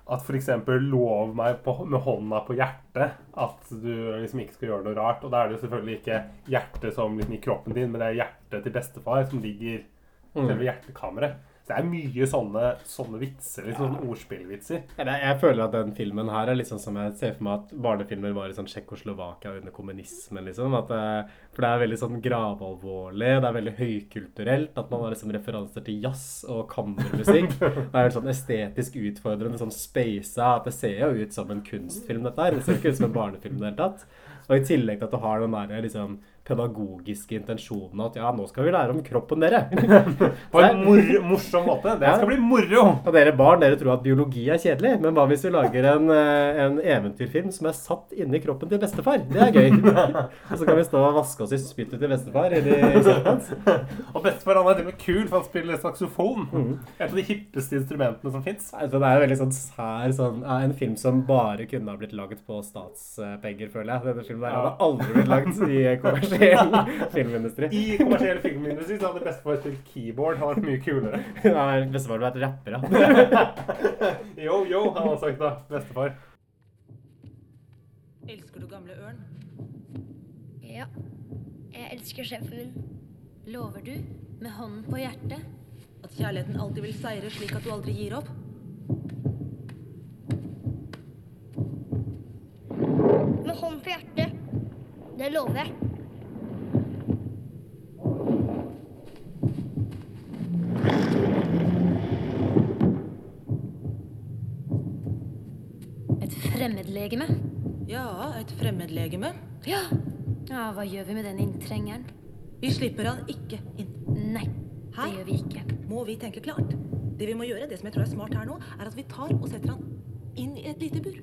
at f.eks. lov meg på, med hånda på hjertet at du liksom ikke skal gjøre noe rart. Og da er det jo selvfølgelig ikke hjertet som liksom i kroppen din, men det er hjertet til bestefar som ligger Mm. selve hjertekammeret. Det er mye sånne, sånne vitser, litt sånne ordspillvitser. Jeg føler at den filmen her er sånn som jeg ser for meg at barnefilmer var i sånn Tsjekkoslovakia under kommunismen, liksom. At det, for det er veldig sånn gravalvorlig, det er veldig høykulturelt. At man har liksom referanser til jazz og kammermusikk. Det er sånn estetisk utfordrende, sånn speisa. At det ser jo ut som en kunstfilm, dette her. Det ser ikke ut som en barnefilm i det hele tatt. Og i tillegg til at du har den der liksom pedagogiske intensjonene at ja, nå skal vi lære om kroppen dere. På en mor morsom måte. Det skal bli moro! Og dere barn, dere tror at biologi er kjedelig, men hva hvis vi lager en, eh, en eventyrfilm som er satt inni kroppen til bestefar? Det er gøy. og så kan vi stå og vaske oss i spyttet til bestefar i. Og bestefar han er til og med kul, for han spiller saksofon. Mhm. Et av de hippeste instrumentene som fins. Det er jo veldig sånn sær sånn, ja, En film som bare kunne ha blitt laget på statspenger, føler jeg. Denne filmen der hadde aldri blitt laget i kommersiell filmindustri. I kommersiell filmindustri så hadde bestefar spilt keyboard. Han vært mye kulere. Nei, bestefar hadde vært rapper, ja. Yo, yo, han hadde sagt da. Bestefar. Elsker du gamle ørn? Ja. Jeg elsker sjefen min. Lover du, med hånden på hjertet, At kjærligheten alltid vil seire slik at du aldri gir opp? Med hånden på hjertet. Det lover jeg. et fremmedlegeme? Ja, et fremmedlegeme. Ja. ja, hva gjør vi med den inntrengeren? Vi slipper han ikke inn. Nei, Hæ? det gjør vi ikke. Må vi tenke klart? Det vi må gjøre, det som jeg tror er smart her nå, er at vi tar og setter han inn i et lite bur.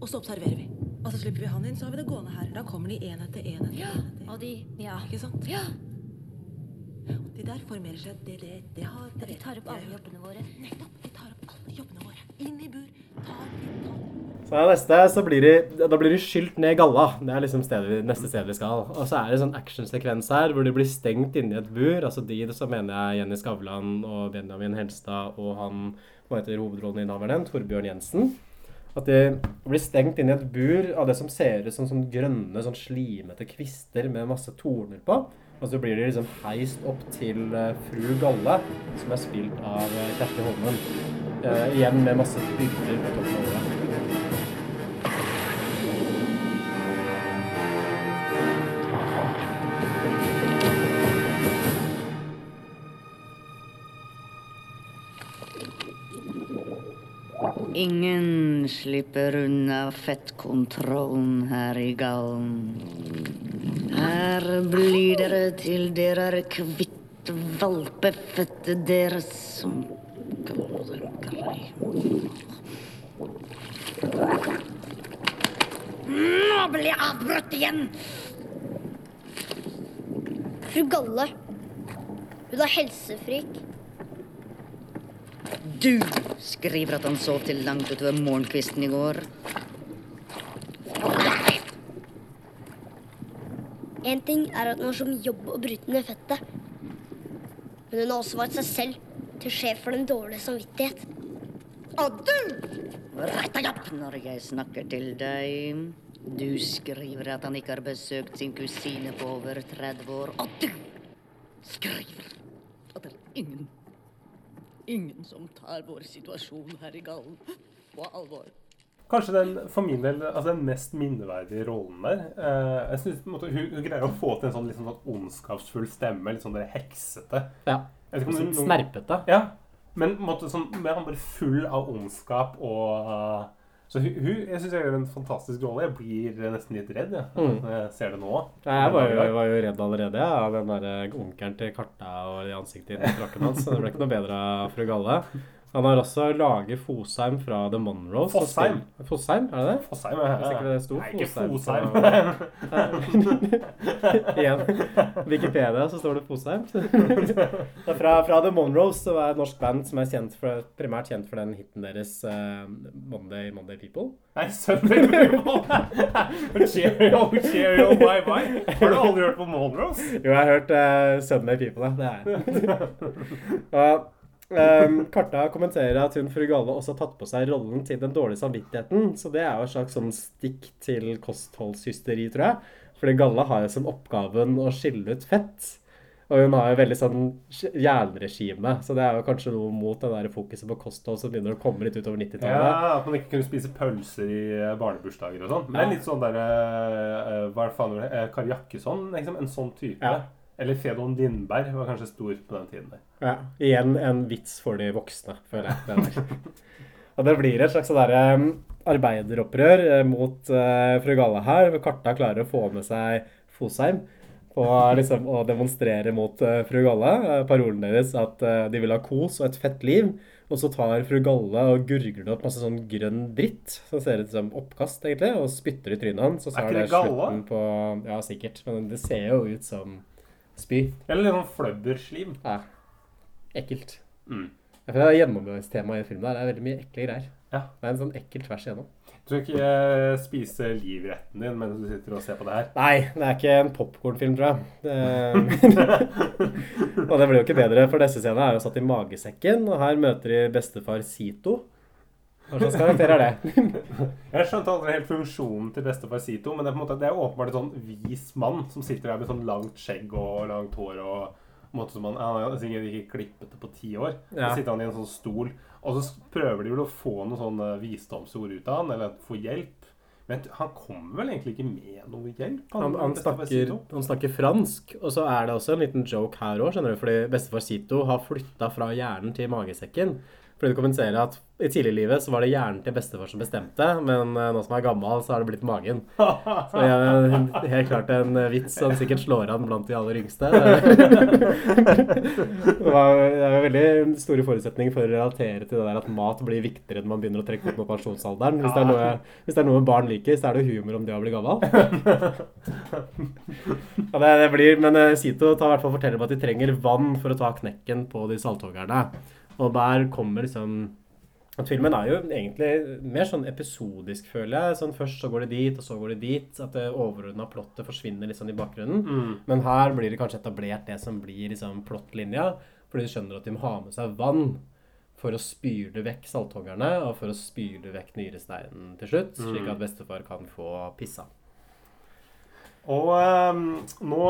Og så observerer vi. Og så slipper vi han inn, så har vi det gående her. Da kommer de én etter én etter Ja, etter og de Ja. Ikke sant? Ja, Og de der formerer seg. Det, det, det har det vi vet tar opp alle jobbene våre. Nettopp. Vi tar opp alle jobbene våre. Inn i bur. Tar, vi er neste, så blir de, da blir de skylt ned i galla. Det er liksom stedet, neste sted vi skal. Og så er det en sånn actionsekvens her hvor de blir stengt inni et bur. Altså de, så mener jeg Jenny Skavlan og Benjamin Helstad og han hva heter hovedrolleinnehaveren, Torbjørn Jensen. At de blir stengt inn i et bur av det som ser ut som sånn grønne, sånn slimete kvister med masse torner på. Og så blir de liksom heist opp til eh, fru Galle, som er spilt av eh, Kjersti Holmen. Eh, igjen med masse bygder på toppen av det. Ingen slipper unna fettkontrollen her i gallen. Her blir dere til dere er kvitt valpefettet deres som. Nå blir jeg avbrutt igjen! Fru Galle. Hun er helsefrik. Du skriver at han sov til langt utover morgenkvisten i går. En ting er at hun har som jobb å bryte ned fettet. Men hun har også vært seg selv til sjef for den dårlige samvittighet. Og du! Rett deg opp når jeg snakker til deg. Du skriver at han ikke har besøkt sin kusine på over 30 år. Og du skriver at det er ingen Ingen som tar vår situasjon her i Gallen på alvor. Kanskje den for min del, altså den mest minneverdige rollen der. Eh, jeg synes på en måte hun, hun greier å få til en sånn, litt sånn ondskapsfull stemme. Litt sånn der heksete. Ja. Ikke Sånn noen- Snerpete. Ja, men på en måte sånn, mer bare full av ondskap og uh, Så hun, hun jeg syns jeg gjør en fantastisk rolle. Jeg blir nesten litt redd jeg, Mm. jeg ser det nå. Ja, Jeg var jo, jeg var jo redd allerede ja, av den der onkelen til Karta og ansiktet i frakken hans. Så det ble ikke noe bedre av fru Galle. Han har også laget Fosheim fra The Monroes. Fosheim. Fosheim, er det det? Fosheim, ja. Hvis ikke det sto Nei, ikke Fosheim. Igjen. Wikipedia så står det Fosheim. Fra, fra The Monroes, som er et norsk band som er kjent for, primært kjent for den hiten deres uh, Monday, Monday People. Nei, Sunday People. Cheerio, cheerio, bye bye. Har du aldri hørt på Monroes? Jo, jeg har hørt uh, Sunday People, ja. Det er jeg. Um, Karta kommenterer at hun fru Galle også har tatt på seg rollen til den dårlige samvittigheten. Så det er jo et slags sånn stikk til kostholdshysteri, tror jeg. Fordi Galla har jo som oppgaven å skille ut fett. Og hun har jo veldig sånn jernregime, så det er jo kanskje noe mot det der fokuset på kosthold som begynner å komme litt utover 90-tallet. Ja, At man ikke kunne spise pølser i eh, barnebursdager og sånn. Men Ja. litt sånn derre uh, Hva faen var det? Eh, Kari Jakkesson, liksom. En sånn type. Ja. Eller Fedon Lindberg var kanskje stor på den tiden der. Ja, igjen en vits for de voksne, føler jeg. Det. Og det blir et slags der, um, arbeideropprør eh, mot uh, fru Galla her. hvor Karta klarer å få med seg Fosheim på liksom, å demonstrere mot uh, fru Galle. Eh, parolen deres at uh, de vil ha kos og et fett liv. Og så tar fru Galle og gurgler opp masse sånn grønn dritt som ser ut som oppkast, egentlig, og spytter i trynet hans. Er, ikke det det Galla? på Ja, sikkert. Men det ser jo ut som spy. Eller litt sånn fløbberslim. Ja. Ekkelt. Mm. Jeg føler det er Gjennomgangstemaet i filmen der. Det er veldig mye ekle greier. Ja. Det er en sånn ekkel tvers igjennom. Du skal ikke eh, spise livretten din mens du sitter og ser på det her. Nei, det er ikke en popkornfilm, tror jeg. Det... og det blir jo ikke bedre, for neste scene er jo satt i magesekken, og her møter de bestefar Sito. Hva slags karakter er det? Jeg skjønte aldri helt funksjonen til bestefar Sito, men det er, på en måte, det er åpenbart en sånn vis mann som sitter der med sånn langt skjegg og langt hår og måte som han, han sikkert ikke klippet det på ti år. Ja. Så sitter han i en sånn stol, og så prøver de vel å få noen sånne visdomsord ut av han, eller få hjelp. Men han kommer vel egentlig ikke med noe hjelp? Han, han, han, snakker, han snakker fransk, og så er det også en liten joke her òg, skjønner du. Fordi bestefar Sito har flytta fra hjernen til magesekken. Fordi du kommenterer at i tidligere livet så var det hjernen til bestefar som bestemte, men eh, nå som jeg er gammel, så har det blitt magen. Så jeg er helt klart en eh, vits som sikkert slår an blant de aller yngste. Det er veldig store forutsetninger for å relatere til det der at mat blir viktigere når man begynner å trekke opp med pensjonsalderen. Hvis det noe, hvis det er noe barn liker, så er det humor om det å bli gammel. Ja, det, det blir, men eh, Sito tar hvert fall forteller om at de trenger vann for å ta knekken på de salthoggerne. Og der kommer liksom at Filmen er jo egentlig mer sånn episodisk, føler jeg. Sånn Først så går det dit, og så går det dit. At det overordna plottet forsvinner litt sånn i bakgrunnen. Mm. Men her blir det kanskje etablert det som blir liksom plottlinja. Fordi de skjønner at de må ha med seg vann for å spyle vekk salthoggerne, og for å spyle vekk nyresteinen til slutt, slik Mm. at bestefar kan få pissa. Og ehm, nå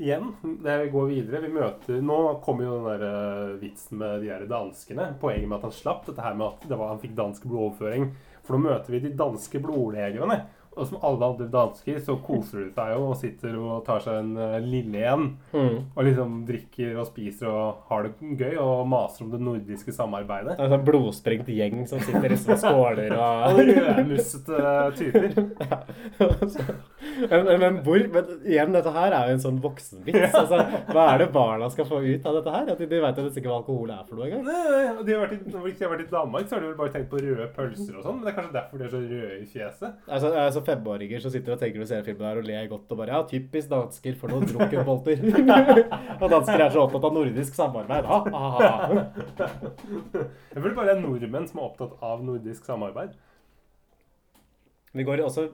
igjen, det går videre. Vi møter Nå kommer jo den der eh, vitsen med de der danskene. Poenget med at han slapp dette her med at var, han fikk dansk blodoverføring. For nå møter vi de danske blodlegene. Og som alle andre dansker så koser de seg jo og sitter og tar seg en uh, lille en. Mm. Og liksom drikker og spiser og har det gøy og maser om det nordiske samarbeidet. Det er en sånn blodsprengt gjeng som sitter i og skåler og rødmussete typer. men, men, men hvor Men igjen, dette her er jo en sånn voksenvits. Altså, hva er det barna skal få ut av dette her? At de, de vet jo nesten ikke hva alkohol er for noe engang? Når de har vært i, har vært i Danmark, så har de vel bare tenkt på røde pølser og sånn. Men det er kanskje derfor de er så røde i fjeset. Altså, altså femåringer som sitter og tenker og ser filmen her og ler godt og bare Ja, typisk dansker for noen drukkenbolter. og dansker er så opptatt av nordisk samarbeid. Jeg føler bare det er nordmenn som er opptatt av nordisk samarbeid. Vi går også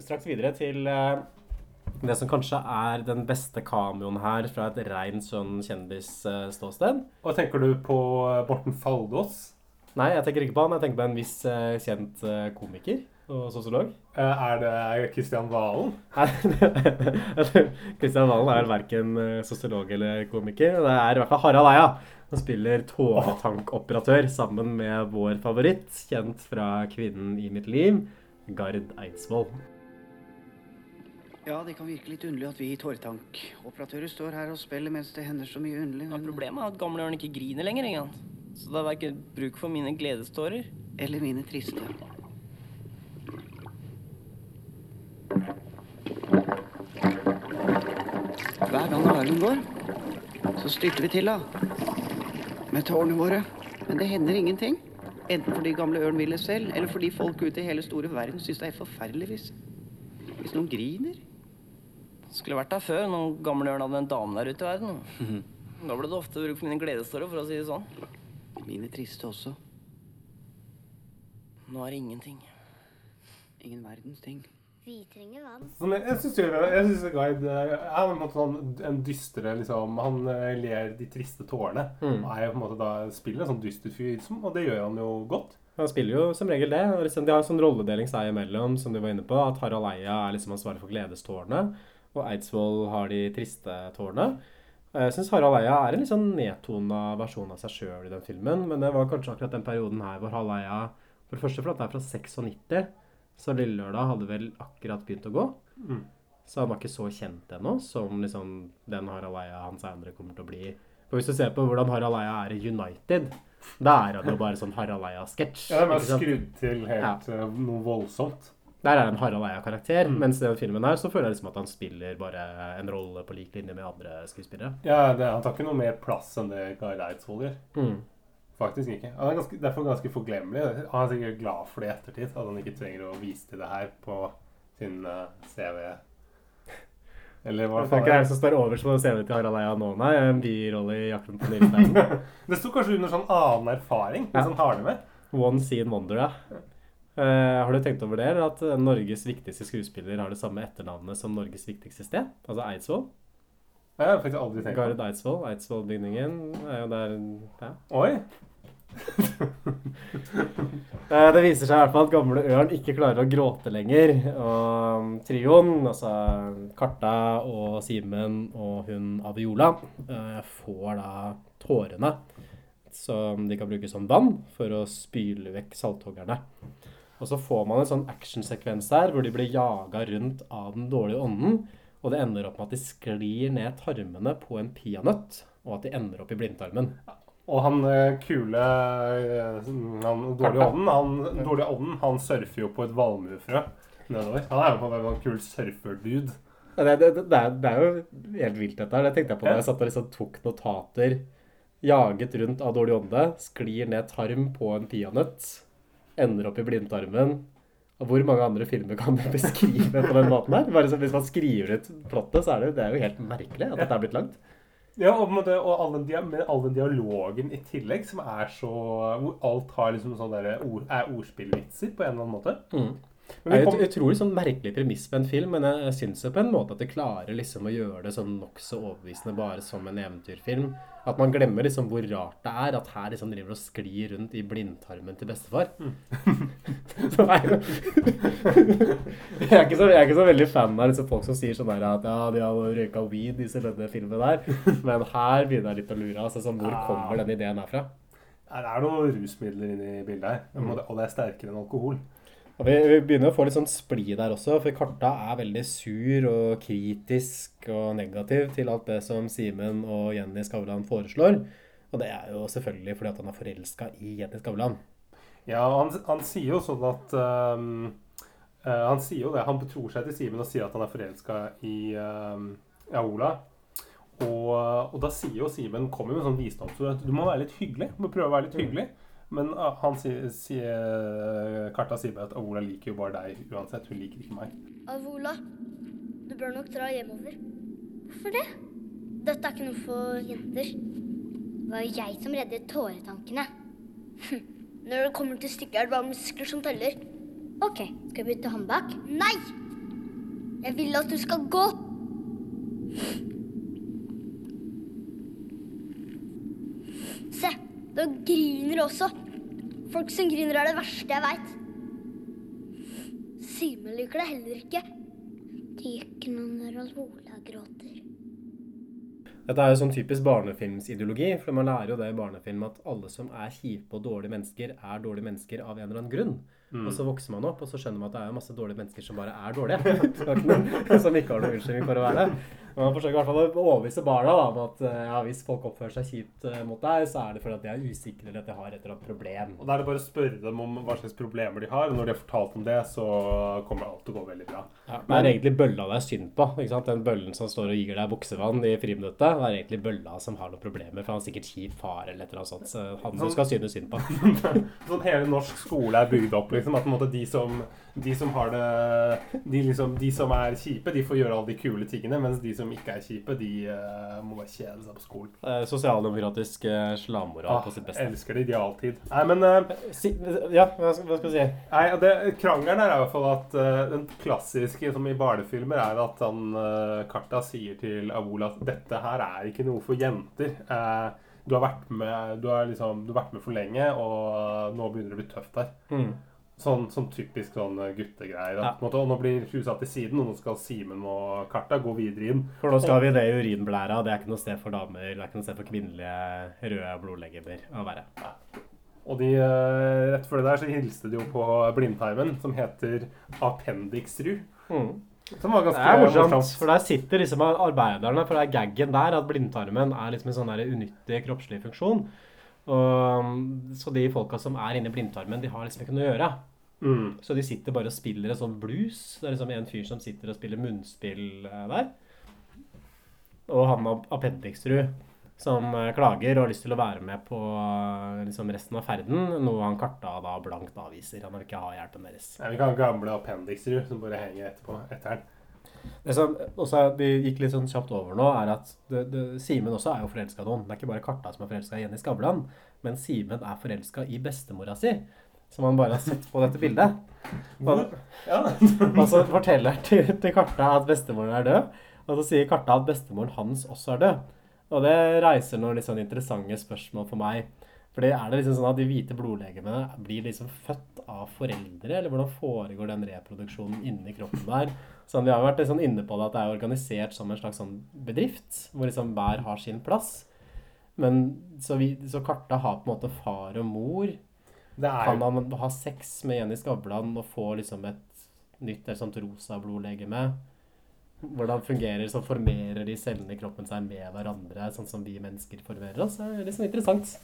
straks videre til eh, det som kanskje er den beste kameoen her fra et rent sånn kjendisståsted. Og tenker du på Borten Faldås? Nei, jeg tenker ikke på han. Jeg tenker på en viss eh, kjent eh, komiker og sosiolog. Eh, Er det Kristian Valen? Kristian Valen er verken eh, sosiolog eller komiker. Det er i hvert fall Harald Eia. Han spiller togtankoperatør sammen med vår favoritt, kjent fra 'Kvinnen i mitt liv', Gard Eidsvoll. Ja, det kan virke litt underlig at vi tåretankoperatører står her og spiller mens det hender så mye underlig. Men... Problemet er at gamle ikke griner lenger. engang. Så det er verken bruk for mine gledestårer. Eller mine triste. Hver gang alarmen går, så styrter vi til, da. Med tårnene våre. Men det hender ingenting. Enten fordi gamle Ørn vil det selv, eller fordi folk ute i hele store verden syns det er forferdelig hvis, hvis noen griner. Skulle vært der før når gamle Ørn hadde en dame der ute i verden. Da ble det ofte bruk for mine gledestårer, for å si det sånn. Mine triste også. Nå er det ingenting. Ingen verdens ting. Vi trenger vann. Men jeg syns jeg synes Guide er på en måte sånn en dystre liksom Han eh, ler de triste tårene. Mm. Og er jo på en måte da spiller en sånn dyster fyr, liksom, og det gjør han jo godt. Han spiller jo som regel det. og liksom, De har en sånn rolledeling seg imellom, som du var inne på. At Harald Eia er liksom ansvarlig for gledestårene, og Eidsvoll har de triste tårene. Jeg syns Harald Eia er en litt sånn nedtona versjon av seg sjøl i den filmen. Men det var kanskje akkurat den perioden her hvor Harald Eia For det første fordi det er fra 96, så Lille Lørdag hadde vel akkurat begynt å gå. Mm. Så han var ikke så kjent ennå som liksom den Harald Eia han seinere kommer til å bli. For Hvis du ser på hvordan Harald Eia er i United, da er han jo bare sånn Harald Eia-sketsj. Ja, den er skrudd til helt ja. noe voldsomt. Der er en Harald Eia-karakter, Mm. mens i den filmen her så føler jeg liksom at han spiller bare en rolle på lik linje med andre skuespillere. Ja, det, Han tar ikke noe mer plass enn det Guy Eidsvoll gjør. Mm. Faktisk ikke. Han er ganske, derfor ganske forglemmelig. Han er sikkert glad for det i ettertid, at han ikke trenger å vise til det her på sin uh, CV. Eller hva ikke det er det som står øverst på CV-en til Harald Eia nå, nei. En birolle i 'Jakten på nyresteinen'. Det sto kanskje under sånn annen erfaring, hvis Ja. han har det med. One Scene Wonder, ja. Uh, har du tenkt over det, at eh, Norges viktigste skuespiller har det samme etternavnet som Norges viktigste sted? Altså Eidsvoll? Jeg har faktisk aldri tenkt på. Gard Eidsvoll. Eidsvollbygningen er jo der ja. Oi! Eh, Det viser seg i hvert fall at gamle Ørn ikke klarer å gråte lenger. Og um, trioen, altså Karta og Simen og hun Aviola, eh, får da tårene som de kan bruke som vann for å spyle vekk salthoggerne. Og så får man en sånn actionsekvens der hvor de blir jaga rundt av den dårlige ånden. Og det ender opp med at de sklir ned tarmene på en peanøtt, og at de ender opp i blindtarmen. Og han eh, kule eh, Han dårlige ånden, han, dårlig ånden, han surfer jo på et valmuefrø nedover. Han er jo på en sånn kul surfer-dude. Det, det, det, er, det er jo helt vilt, dette her. Det tenkte jeg på da jeg satt og liksom tok notater. Jaget rundt av dårlig ånde, sklir ned tarm på en peanøtt, ender opp i blindtarmen. Og hvor mange andre filmer kan du beskrive på den måten her? Bare så Hvis man skriver ut plottet, så er det, det jo helt merkelig at dette er blitt langt. Ja, og, måte, og all den, all den dialogen i tillegg, som er så Hvor alt har liksom sånn derre ord, er ordspillvitser på en eller annen måte. Mm. Det er kom, et utrolig sånn merkelig premiss på en film, men jeg, syns jo på en måte at det klarer liksom å gjøre det sånn nokså overbevisende bare som en eventyrfilm. At man glemmer liksom hvor rart det er at her liksom driver og sklir rundt i blindtarmen til bestefar. Mm. jeg, er ikke så, jeg er ikke så veldig fan av liksom folk som sier sånn at ja, de har røyka weed i denne filmen der, men her begynner jeg litt å lure. Altså, sånn, hvor kommer den ideen herfra? Det er noen rusmidler inni bildet her, Mm. og det er sterkere enn alkohol. Og vi, vi begynner å få litt sånn splid der også, for Karta er veldig sur og kritisk og negativ til alt det som Simen og Jenny Skavlan foreslår. Og det er jo selvfølgelig fordi at han er forelska i Jenny Skavlan. Ja, han, han sier jo sånn at um, Han sier jo det. Han betror seg til Simen og sier at han er forelska i, um, i Aola. Og, og da sier jo Simen kommer med en sånn visdomsord at du må være litt hyggelig. Du må prøve å være litt hyggelig. Men ah, han sier, sier Karta sier bare at Avola liker jo bare deg uansett. Hun liker ikke meg. Avola, du bør nok dra hjemover. Hvorfor det? Dette er ikke noe for jenter. Det var jo jeg som reddet tåretankene. Når det kommer til stykket, er det bare muskler som teller. OK, skal vi bytte hånd bak? Nei! Jeg vil at du skal gå. Se, da griner også. Folk som griner, er det verste jeg veit. Simen liker det heller ikke. Det gjør ikke noe når Alvola gråter. Dette er jo sånn typisk barnefilmsideologi, for man lærer jo det i barnefilm at alle som er kjipe og dårlige mennesker, er dårlige mennesker av en eller annen grunn. Mm. Og så vokser man opp, og så skjønner man at det er masse dårlige mennesker som bare er dårlige. som ikke har noen unnskyldning for å være det. Man forsøker i hvert fall å overbevise barna da, om at eh, ja, hvis folk oppfører seg kjipt eh, mot deg, så er det fordi at de er usikre eller at de har et eller annet problem. Og Da er det bare å spørre dem om hva slags problemer de har. Og når de har fortalt om det, så kommer alt til å gå veldig bra. Ja, det er egentlig bølla det er synd på. ikke sant? Den bøllen som står og gir deg buksevann i friminuttet, det er egentlig bølla som har noen problemer, for han er sikkert kjip far eller et eller annet sånt. Så han du skal synes synd på. sånn Hele norsk skole er bygd opp liksom. At på en måte de som, de som har det de, liksom, de som er kjipe, de får gjøre alle de kule tingene. Mens de som ikke er kjipe, de uh, må kjede seg på skolen. Eh, Sosialdemokratisk eh, slammoral Ah, på sitt beste. elsker de, de alltid. Nei, men uh, Si, ja, hva skal, hva skal vi si? Nei, det, Krangelen er i hvert fall at uh, den klassiske som i barnefilmer er at han Karta sier til Avola at dette her er ikke noe for jenter. Du, har vært med, du, har liksom, du har vært med for lenge, og nå begynner det å bli tøft her. Mm. Sånn, sånn typisk sånn eh, guttegreier. Ja. måte, Og nå blir hun satt til siden, og nå skal Simen og Karta gå videre inn. For nå skal vi ned i urinblæra. Det er ikke noe sted for damer. Det er ikke noe sted for kvinnelige røde blodlegemer å være. Og de, eh, rett før det der så hilste de jo på blindtarmen, som heter Appendixrud. Mm. Som var ganske Det er morsomt, for der sitter liksom arbeiderne, for det er gaggen der at blindtarmen er liksom en sånn der unyttig kroppslig funksjon. Og, så de folka som er inni blindtarmen, de har liksom ikke noe å gjøre. Mm. Så de sitter bare og spiller en sånn blues. Det er liksom en fyr som sitter og spiller munnspill eh, der. Og han Ap- Appendixrud som eh, klager og har lyst til å være med på eh, liksom resten av ferden, noe han Karta da blankt avviser. Han vil ikke ha hjelpen deres. Ja, vi kan ha gamle Appendixrud som bare henger etterpå, etter den. Det som også vi gikk litt sånn kjapt over nå, er at Simen også er jo forelska i noen. Det er ikke bare Karta som er forelska i Jenny Skavlan, men Simen er forelska i bestemora si. Som han bare har sett på dette bildet. Og, Ja. og så forteller til, til Karta at bestemoren er død. Og så sier Karta at bestemoren hans også er død. Og det reiser noen sånn interessante spørsmål for meg. Fordi er det liksom sånn at de hvite blodlegemene blir liksom født av foreldre, eller hvordan foregår den reproduksjonen inni kroppen der? Sånn, vi har vært sånn inne på det at det er organisert som en slags sånn bedrift, hvor liksom hver har sin plass. Men så, vi, så Karta har på en måte far og mor. Kan man han ha sex med Jenny Skavlan og få liksom et nytt eller sånt rosa blodlegeme? Hvordan fungerer så formerer de cellene i kroppen seg med hverandre, sånn som vi mennesker formerer oss? Det er sånn interessant.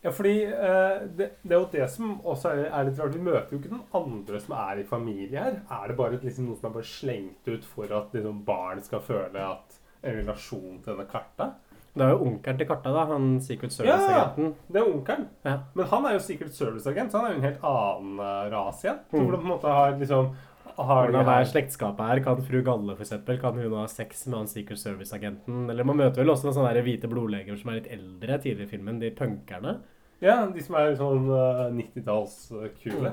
Ja, fordi eh, det, det er jo det som også er, er litt rart. Vi møter jo ikke den andre som er i familie her. Er det bare liksom, noe som er bare slengt ut for at liksom, barn skal føle at en relasjon til denne karta? Det er jo onkelen til Karta, da, han Secret Service-agenten. Ja, det er onkelen. Ja. Men han er jo Secret Service-agent, så han er jo en helt annen uh, rase igjen. Mm. hvordan på en måte har liksom har Hvordan er slektskapet her? Kan fru Galle for eksempel, kan hun ha sex med han Secret Service-agenten? Eller man møter vel også noen sånne hvite blodleger som er litt eldre tidligere i filmen, de punkerne. Ja, de som er sånn uh, 90-tallskule.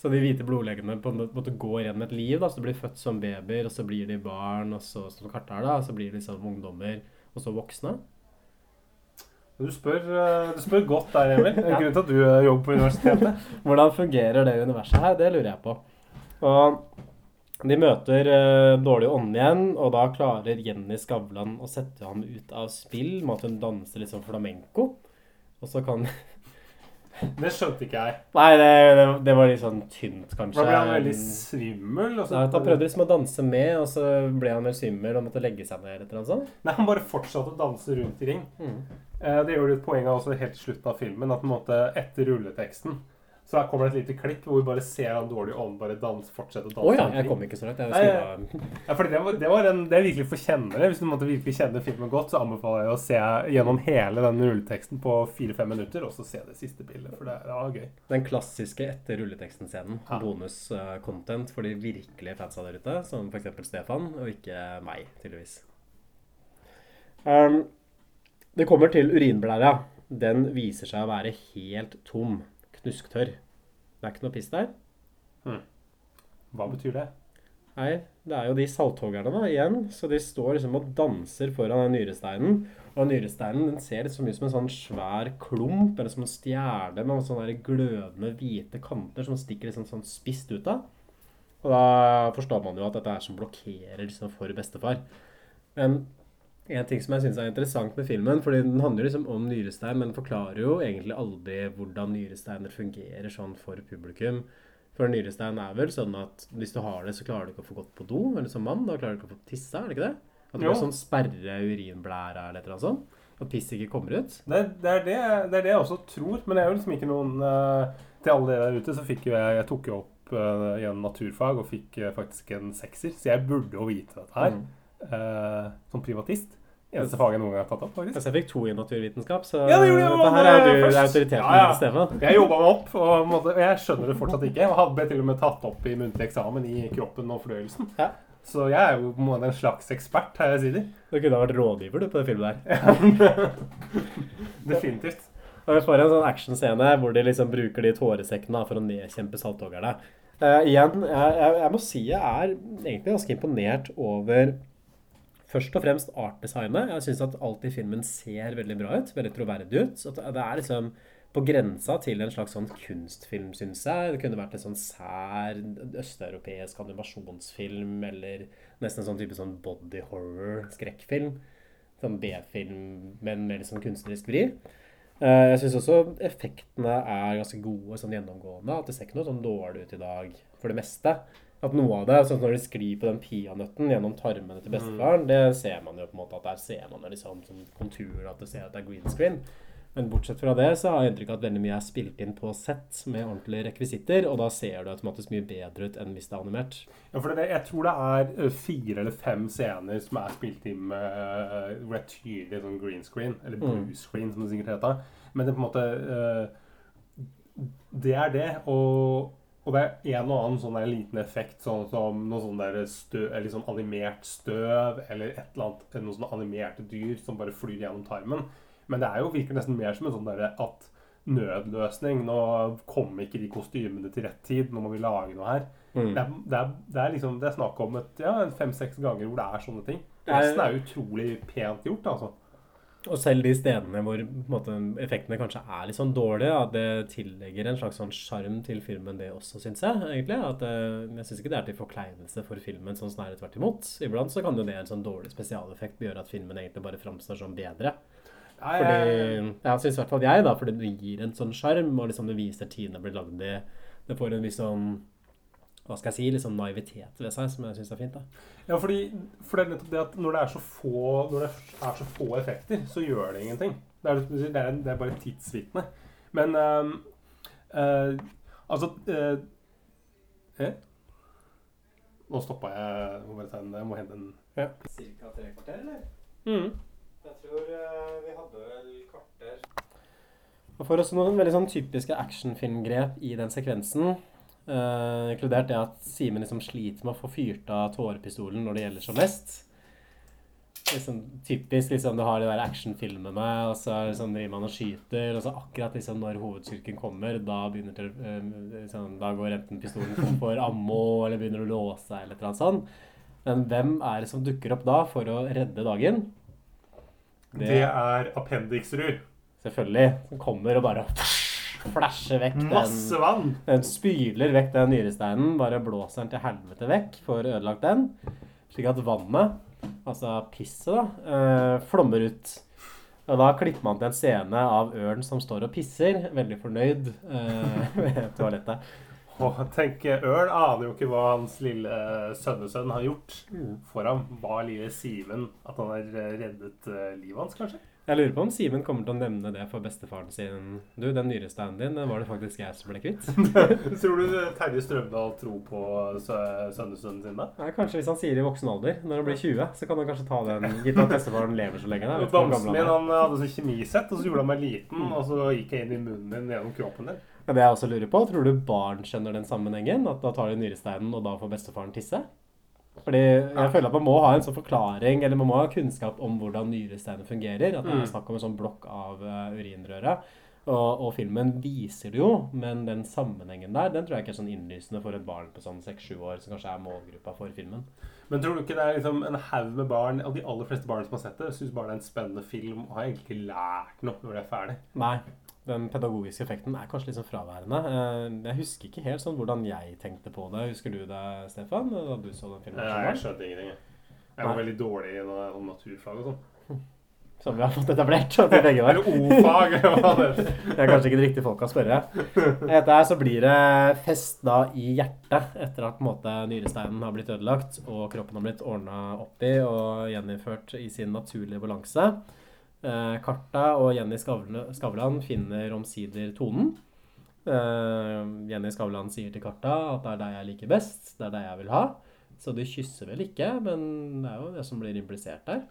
Så de hvite blodlegene på en måte går igjen med et liv. da, så De blir født som babyer, og så blir de barn, og så som Karta er da, og så blir de liksom ungdommer, og så voksne. Du spør, uh, du spør godt der, Emil. Er grunnen til at du uh, jobber på universitetet. Hvordan fungerer det universet her? Det lurer jeg på. Og de møter uh, dårlig ånd igjen, og da klarer Jenny Skavlan å sette ham ut av spill med at hun danser litt sånn flamenco. Og så kan Det skjønte ikke jeg. Nei, det, det, det var litt sånn tynt, kanskje. Da ble han veldig svimmel. Ja, han prøvde liksom å danse med, og så ble han mer svimmel og måtte legge seg ned. eller noe sånt. Nei, Han bare fortsatte å danse rundt i ring. Mm. Eh, det gjør det et poeng av også helt til slutten av filmen. At på en måte etter rulleteksten så her kommer det et lite klipp hvor vi bare ser han dårlig ånd bare dans, fortsette å danse. Oh, ja, jeg kom ikke så langt. Jeg Nei, ja. Ja, fordi det, var, det, var en, det er virkelig for kjennere. Hvis du måtte virkelig kjenne filmen godt, så anbefaler jeg å se gjennom hele den rulleteksten på fire-fem minutter, og så se det siste bildet. For det, det var gøy. Den klassiske etter rulleteksten-scenen. Ja. Bonus-content for de virkelige fansa der ute, som f.eks. Stefan, og ikke meg, tydeligvis. Um, det kommer til urinblæra. Den viser seg å være helt tom. Knusktørr. Det er ikke noe piss der. Hva betyr det? Nei, det er jo de salthoggerne da, igjen. Så de står liksom og danser foran den nyresteinen. Og nyresteinen den ser litt så mye som en sånn svær klump, eller som en stjerne med sånne glødende hvite kanter som stikker liksom sånn spisst ut av. Og da forstår man jo at dette er som blokkerer liksom for bestefar. Men en ting som jeg syns er interessant med filmen, fordi den handler liksom om nyrestein, men forklarer jo egentlig aldri hvordan nyresteiner fungerer sånn for publikum. For nyrestein er vel sånn at hvis du har det, så klarer du ikke å få gått på do. Eller som mann, da klarer du ikke å få tisse, er det ikke det? At du må sånn sperre urinblæra eller et eller annet sånt. At piss ikke kommer ut. Det, det, er det, det er det jeg også tror, men det er jo liksom ikke noen eh, Til alle dere der ute så fikk jo jeg Jeg tok jo opp uh, igjen naturfag og fikk uh, faktisk en sekser, så jeg burde jo vite dette her. Mm. Eh, som privatist. Eneste faget jeg noen gang har tatt opp, faktisk. Altså, jeg fikk to i naturvitenskap, så Ja, det gjorde jeg dette her er eh, du først. autoriteten Ja, ja. Stefan. Jeg jobba meg opp, og, jeg skjønner det fortsatt ikke. Jeg ble til og med tatt opp i muntlig eksamen i kroppen og fordøyelsen. Ja. Så jeg er jo på en måte en slags ekspert, har jeg sier. Du kunne ha vært rådgiver du, på det filmet der. Definitivt. Og vi får en sånn actionscene hvor de liksom bruker de tåresekkene for å nedkjempe salthoggerne. Uh, igjen, jeg, jeg, jeg må si jeg er egentlig ganske imponert over først og fremst artdesignet. Jeg syns at alt i filmen ser veldig bra ut. Veldig troverdig ut. Så det er liksom på grensa til en slags sånn kunstfilm, syns jeg. Det kunne vært en sånn sær østeuropeisk animasjonsfilm, eller nesten en sånn type sånn body horror, skrekkfilm. Sånn B-film, men med litt sånn kunstnerisk vri. Eh, Jeg syns også effektene er ganske gode sånn gjennomgående. At det ser ikke noe sånn dårlig ut i dag for det meste. At noe av det, sånn når de sklir på den peanøtten gjennom tarmene til bestefaren, det ser man jo på en måte at der ser man liksom som konturer, at du ser at det er green screen. Men bortsett fra det så har jeg inntrykk av at veldig mye er spilt inn på sett med ordentlige rekvisitter, og da ser det automatisk mye bedre ut enn hvis det er animert. Ja, for det, jeg tror det er eh, fire eller fem scener som er spilt inn med uh, tydelig sånn green screen, eller Mm. blue screen, som det sikkert heter. Men det er på en måte uh, Det er det. Og, og det er en og annen sånn der liten effekt, sånn som noe sånn der støv, eller sånn animert støv, eller et eller annet, noen sånne animerte dyr som bare flyr gjennom tarmen. Men det er jo, virker nesten mer som en sånn derre at nødløsning. Nå kom ikke de kostymene til rett tid. Nå må vi lage noe her. Mm. Det, er, det, er, det er liksom Det er snakk om et, ja, fem-seks ganger hvor det er sånne ting. Resten er utrolig pent gjort, altså. Og selv de stedene hvor måte, effektene kanskje er litt sånn dårlige, at det tillegger en slags sånn sjarm til filmen, det også, syns jeg. egentlig. At, eh, jeg syns ikke det er til forkleinelse for filmen, sånn snarere tvert imot. Iblant så kan jo det en sånn dårlig spesialeffekt gjøre at filmen egentlig bare framstår som bedre. Ja, Fordi, jeg- jeg syns i hvert fall jeg, da, fordi det gir en sånn sjarm, og liksom det viser tiden det blir lagd i. Det får en viss sånn hva skal jeg si, litt sånn naivitet ved seg, som jeg syns er fint. da. Ja, fordi, for det er nettopp det at når det er så få, når det er så få effekter, så gjør det ingenting. Det er, det er, det er bare tidsvitne. Men um, uh, altså uh, eh? Nå stoppa jeg. Må bare ta en, jeg må hente en Ja. Cirka tre kvarter, eller? Mhm. Jeg tror uh, vi hadde vel kvarter Og for oss noen veldig sånn typiske actionfilmgrep i den sekvensen. Eh, inkludert det at Simen liksom sliter med å få fyrt av tårepistolen når det gjelder som mest. Liksom typisk liksom du har de der actionfilmene, og så liksom driver man og skyter, og så akkurat liksom når hovedstyrken kommer, da begynner eh, liksom, Da går enten pistolen tom for ammo, eller begynner å låse, eller et eller noe sånt. Men hvem er det som dukker opp da for å redde dagen? Det er Appendixrud. Selvfølgelig. Som kommer og bare flasher vekk den Masse vann! Den spyler vekk den nyresteinen, bare blåser den til helvete vekk, får ødelagt den. Slik at vannet, altså pisset, da, eh, flommer ut. Og da klipper man til en scene av ørn som står og pisser, veldig fornøyd eh, ved toalettet. Og tenk, Ørn aner jo ikke hva hans lille eh, sønnesønn har gjort for ham. Hva lille Simen At han har reddet livet hans, kanskje? Jeg lurer på om Simen kommer til å nevne det for bestefaren sin. Du, den nyresteinen din, den var det faktisk jeg som ble kvitt. Tror du Terje Strømdal tror på sø- sønnesønnen sin da? Nei, kanskje hvis han sier i voksen alder, når han blir 20, så kan han kanskje ta den, gitt at bestefaren lever så lenge. Bamsen min han hadde sånn kjemisett, og så gjorde han meg liten, og så gikk jeg inn i munnen din gjennom kroppen din. Men det jeg også lurer på, tror du barn skjønner den sammenhengen? At da tar de nyresteinen, og da får bestefaren tisse? Fordi jeg føler at man må ha en sånn forklaring, eller man må ha kunnskap om hvordan nyresteinen fungerer. At det Mm. er snakk om en sånn blokk av uh, urinrøret. Og, og filmen viser det jo, men den sammenhengen der, den tror jeg ikke er sånn innlysende for et barn på sånn 6-7 år, som kanskje er målgruppa for filmen. Men tror du ikke det er liksom en haug med barn, og de aller fleste barn som har sett det, syns bare det er en spennende film, og har egentlig lært noe når de er ferdig? Nei. Den pedagogiske effekten er kanskje litt sånn fraværende. Eh, Jeg husker ikke helt sånn hvordan jeg tenkte på det. Husker du det, Stefan? Da du så den filmen? Nei, jeg skjønte ingenting. jeg. Jeg var veldig dårlig i noe, naturfag og sånn. Som vi har fått etablert. At vi begge var. O-fag. Det er kanskje ikke det riktige folka å spørre. Etter her så blir det fest da i hjertet etter at på en måte nyresteinen har blitt ødelagt og kroppen har blitt ordna opp i og gjeninnført i sin naturlige balanse. Eh, Karta og Jenny Skavlan finner omsider tonen. Eh, Jenny Skavlan sier til Karta at det er deg jeg liker best, det er deg jeg vil ha. Så de kysser vel ikke, men det er jo det som blir implisert der.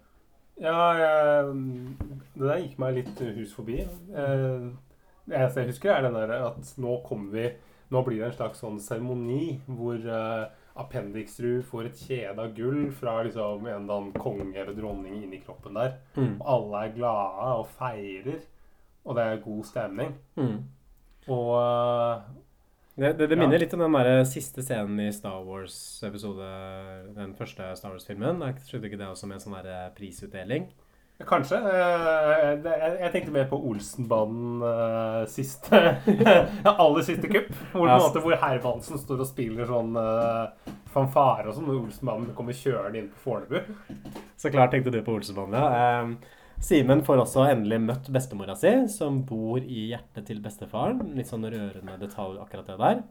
Ja, jeg, det der gikk meg litt hus forbi. Eh, Det eneste jeg husker, er den der at nå kommer vi Nå blir det en slags sånn seremoni hvor uh, Appendixrud får et kjede av gull fra liksom en eller annen konge eller dronning inni kroppen der. Mm. Og alle er glade og feirer, og det er god stemning. Mm. Og eh, Det, det, det Ja. minner litt om den der siste scenen i Star Wars-episode, den første Star Wars-filmen. Skjedde ikke det også med en sånn der prisutdeling? Kanskje. Eh, Jeg, tenkte mer på Olsenbanen eh, siste Aller siste kupp. Hvor, hvor Hermansen står og spiller sånn eh, fanfare og sånn, når Olsenbanen kommer kjørende inn på Fornebu. Så klart tenkte du på Olsenbanen, ja. Um, Simen får også endelig møtt bestemora si, som bor i hjertet til bestefaren. Litt sånn rørende detalj akkurat det der.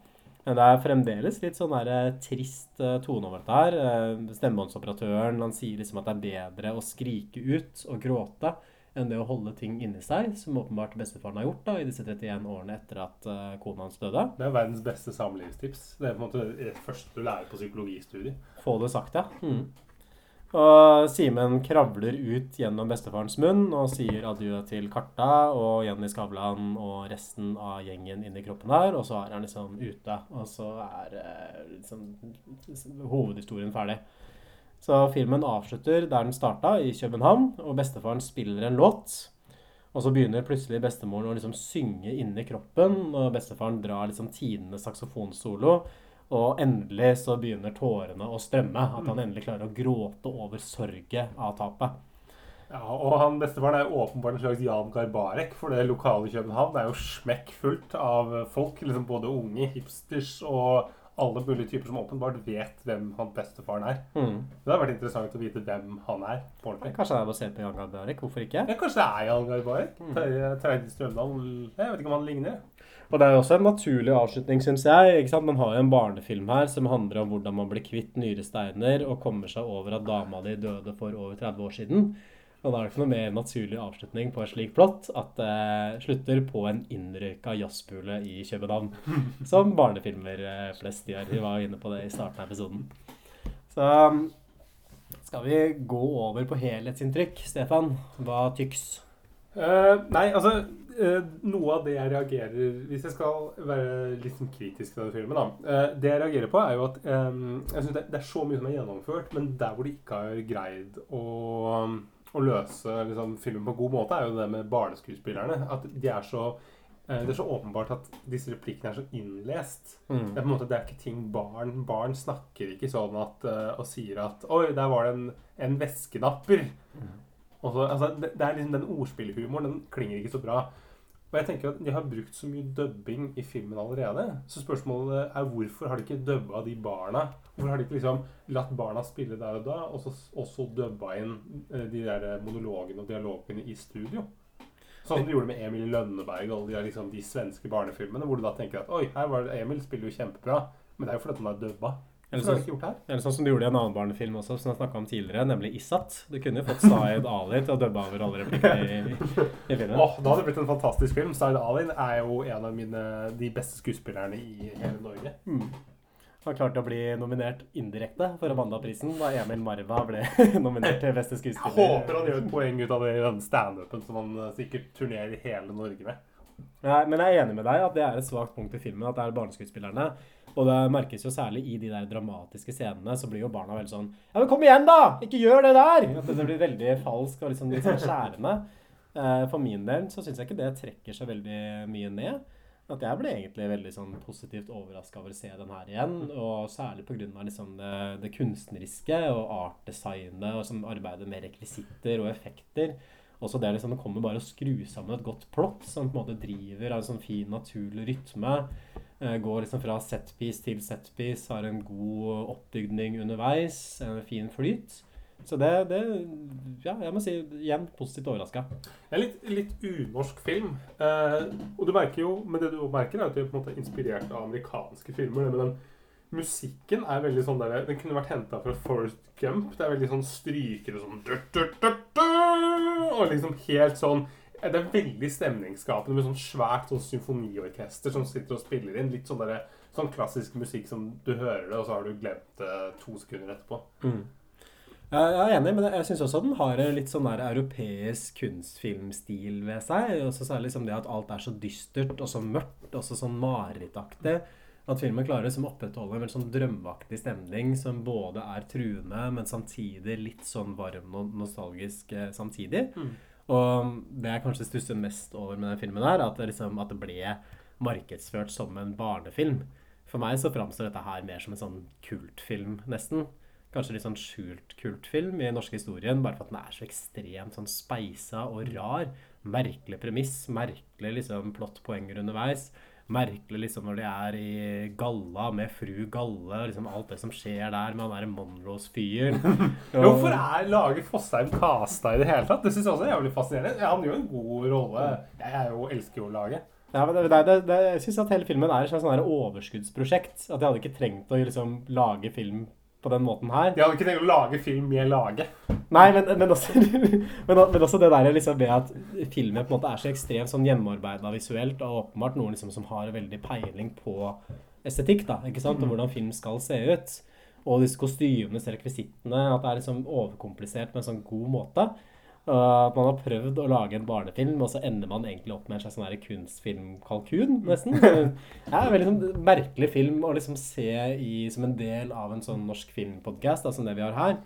Men det er fremdeles litt sånn der, eh, trist eh, tone over dette her. Eh, Stemmebåndsoperatøren han sier liksom at det er bedre å skrike ut og gråte enn det å holde ting inni seg, som åpenbart bestefaren har gjort da, i disse 31 årene etter at uh, kona hans døde. Det er verdens beste samlivstips. Det er på en måte det første du lærer på psykologistudiet. Få det sagt, ja. Mm. Og Simen kravler ut gjennom bestefarens munn og sier adjø til Karta og Jenny Skavlan og resten av gjengen inni kroppen her, og så er han liksom ute. Og så er eh, liksom hovedhistorien ferdig. Så filmen avslutter der den starta, i København, og bestefaren spiller en låt. Og så begynner plutselig bestemoren å liksom synge inni kroppen, og bestefaren drar liksom tidenes saksofonsolo. Og endelig så begynner tårene å strømme. At han endelig klarer å gråte over sorget av tapet. Ja, og han bestefaren er åpenbart en slags Jan Garbarek, for det lokale København er jo smekkfullt av folk. liksom Både unge, hipsters og alle mulige typer som åpenbart vet hvem han bestefaren er. Mm. Det hadde vært interessant å vite hvem han er. på ordentlig. Kanskje det er basert på Jan Garbarek. Hvorfor ikke? Ja, kanskje det er Jan Garbarek? Mm. Terje Strømdal Jeg vet ikke om han ligner. Og det er jo også en naturlig avslutning, syns jeg. ikke sant? Man har jo en barnefilm her som handler om hvordan man blir kvitt nyresteiner og kommer seg over at dama di døde for over 30 år siden. Og da er det ikke noe mer naturlig avslutning på en slik plott at det slutter på en innrøyka jazzpule i København. Som barnefilmer eh, flest gjør. Vi var inne på det i starten av episoden. Så um, skal vi gå over på helhetsinntrykk. Stefan, hva tyks? Uh, nei, altså eh, Noe av det jeg reagerer Hvis jeg skal være litt sånn kritisk til denne filmen, da. eh, det jeg reagerer på, er jo at eh, jeg syns det, det er så mye som er gjennomført, men der hvor de ikke har greid å, å løse liksom, filmen på en god måte, er jo det med barneskuespillerne. At de er så eh, det er så åpenbart at disse replikkene er så innlest. Mm. Det er på en måte, det er ikke ting barn Barn snakker ikke sånn at, eh, og sier at Oi, der var det en, en veskenapper. Mm. så, altså, det, det er liksom Den ordspillhumoren den klinger ikke så bra. Og jeg tenker at De har brukt så mye dubbing i filmen allerede. Så spørsmålet er hvorfor har de ikke dubba de barna? Hvorfor har de ikke liksom latt barna spille der og da, og så også dubba inn eh, de der monologene og dialogene i studio? Sånn som de gjorde med Emil Lønneberg og de, liksom, de svenske barnefilmene, hvor du da tenker at oi, her var det Emil spiller jo kjempebra, men det er jo fordi han er dubba. Eller Hvorfor har sånn, eller sånn som du gjorde i en annen barnefilm også, som jeg snakka om tidligere, nemlig Isat. Du kunne jo fått Zaid Ali til å dubbe over alle replikkene i, i, i filmen. Åh, da hadde det blitt en fantastisk film. Zaid Ali er jo en av mine, de beste skuespillerne i hele Norge. Mm. Han klarte å bli nominert indirekte for Amanda-prisen da Emil Marva ble nominert til beste skuespiller. Jeg håper han gjør et poeng ut av det i den standupen som han sikkert turnerer hele Norge med. Nei, men jeg er enig med deg at det er et svakt punkt i filmen, at det er barneskuespillerne. Og det merkes jo særlig i de der dramatiske scenene, så blir jo barna veldig sånn Ja, men kom igjen, da! Ikke gjør det der! At det blir veldig falsk og liksom litt sånn skjærende. Eh, For min del så syns jeg ikke det trekker seg veldig mye ned. At jeg ble egentlig veldig sånn positivt overraska over å se den her igjen. Og særlig pga. Liksom det, det kunstneriske og artdesignet og som arbeidet med rekvisitter og effekter. Også det liksom, det kommer bare å skru sammen et godt plott som på en måte driver av en sånn fin, naturlig rytme. Eh, går liksom fra setpiece til setpiece, har en god oppbygning underveis, en fin flyt. Så det, det Ja, jeg må si igjen positivt overraska. Det er litt, litt unorsk film. Eh, og du merker jo, men det du merker er at du er på en måte inspirert av amerikanske filmer. med den musikken er veldig sånn der, Den kunne vært henta fra Forest Gump. Det er veldig sånn strykere sånn Og liksom helt sånn Det er veldig stemningsskapende med sånn svært sånn symfoniorkester som sitter og spiller inn. Litt sånn, der, sånn klassisk musikk som du hører det, og så har du glemt det to sekunder etterpå. Mm. Jeg er enig, men jeg syns også den har litt sånn der europeisk kunstfilmstil ved seg. Også særlig liksom det at alt er så dystert og så mørkt og så sånn marerittaktig. At filmen klarer liksom å opprettholde en veldig sånn drømmeaktig stemning som både er truende, men samtidig litt sånn varm og nostalgisk eh, samtidig. Mm. Og det jeg kanskje stusser mest over med den filmen, her, at det, liksom, at det ble markedsført som en barnefilm. For meg så framstår dette her mer som en sånn kultfilm, nesten. Kanskje litt sånn skjult kultfilm i den norske historien, bare for at den er så ekstremt sånn speisa og rar. Merkelig premiss, merkelig liksom plottpoenger underveis. Merkelig liksom når de er i galla med fru Galle, liksom alt det som skjer der med han derre Monroes-fyren. Og- Hvorfor er lager Fosheim casta i det hele tatt? Det syns jeg også er jævlig fascinerende. Ja, han gjør en god rolle. Jeg er jo, elsker jo laget. Ja, men det, det, det, det, jeg syns at hele filmen er et slags sånn overskuddsprosjekt. At de hadde ikke trengt å liksom lage film på den måten her. De hadde ikke tenkt å lage film med laget. Nei, men, men, også, men, også det der liksom med at filmen på en måte er så ekstremt sånn hjemmearbeida visuelt, og åpenbart noen liksom som har veldig peiling på estetikk, da, ikke sant, og hvordan film skal se ut. Og disse kostymene, disse rekvisittene, at det er liksom overkomplisert på en sånn god måte. At man har prøvd å lage en barnefilm, og så ender man egentlig opp med en slags sånn kunstfilmkalkun, nesten. Det er en veldig sånn merkelig film å liksom se i, som en del av en sånn norsk filmpodkast, som det vi har her.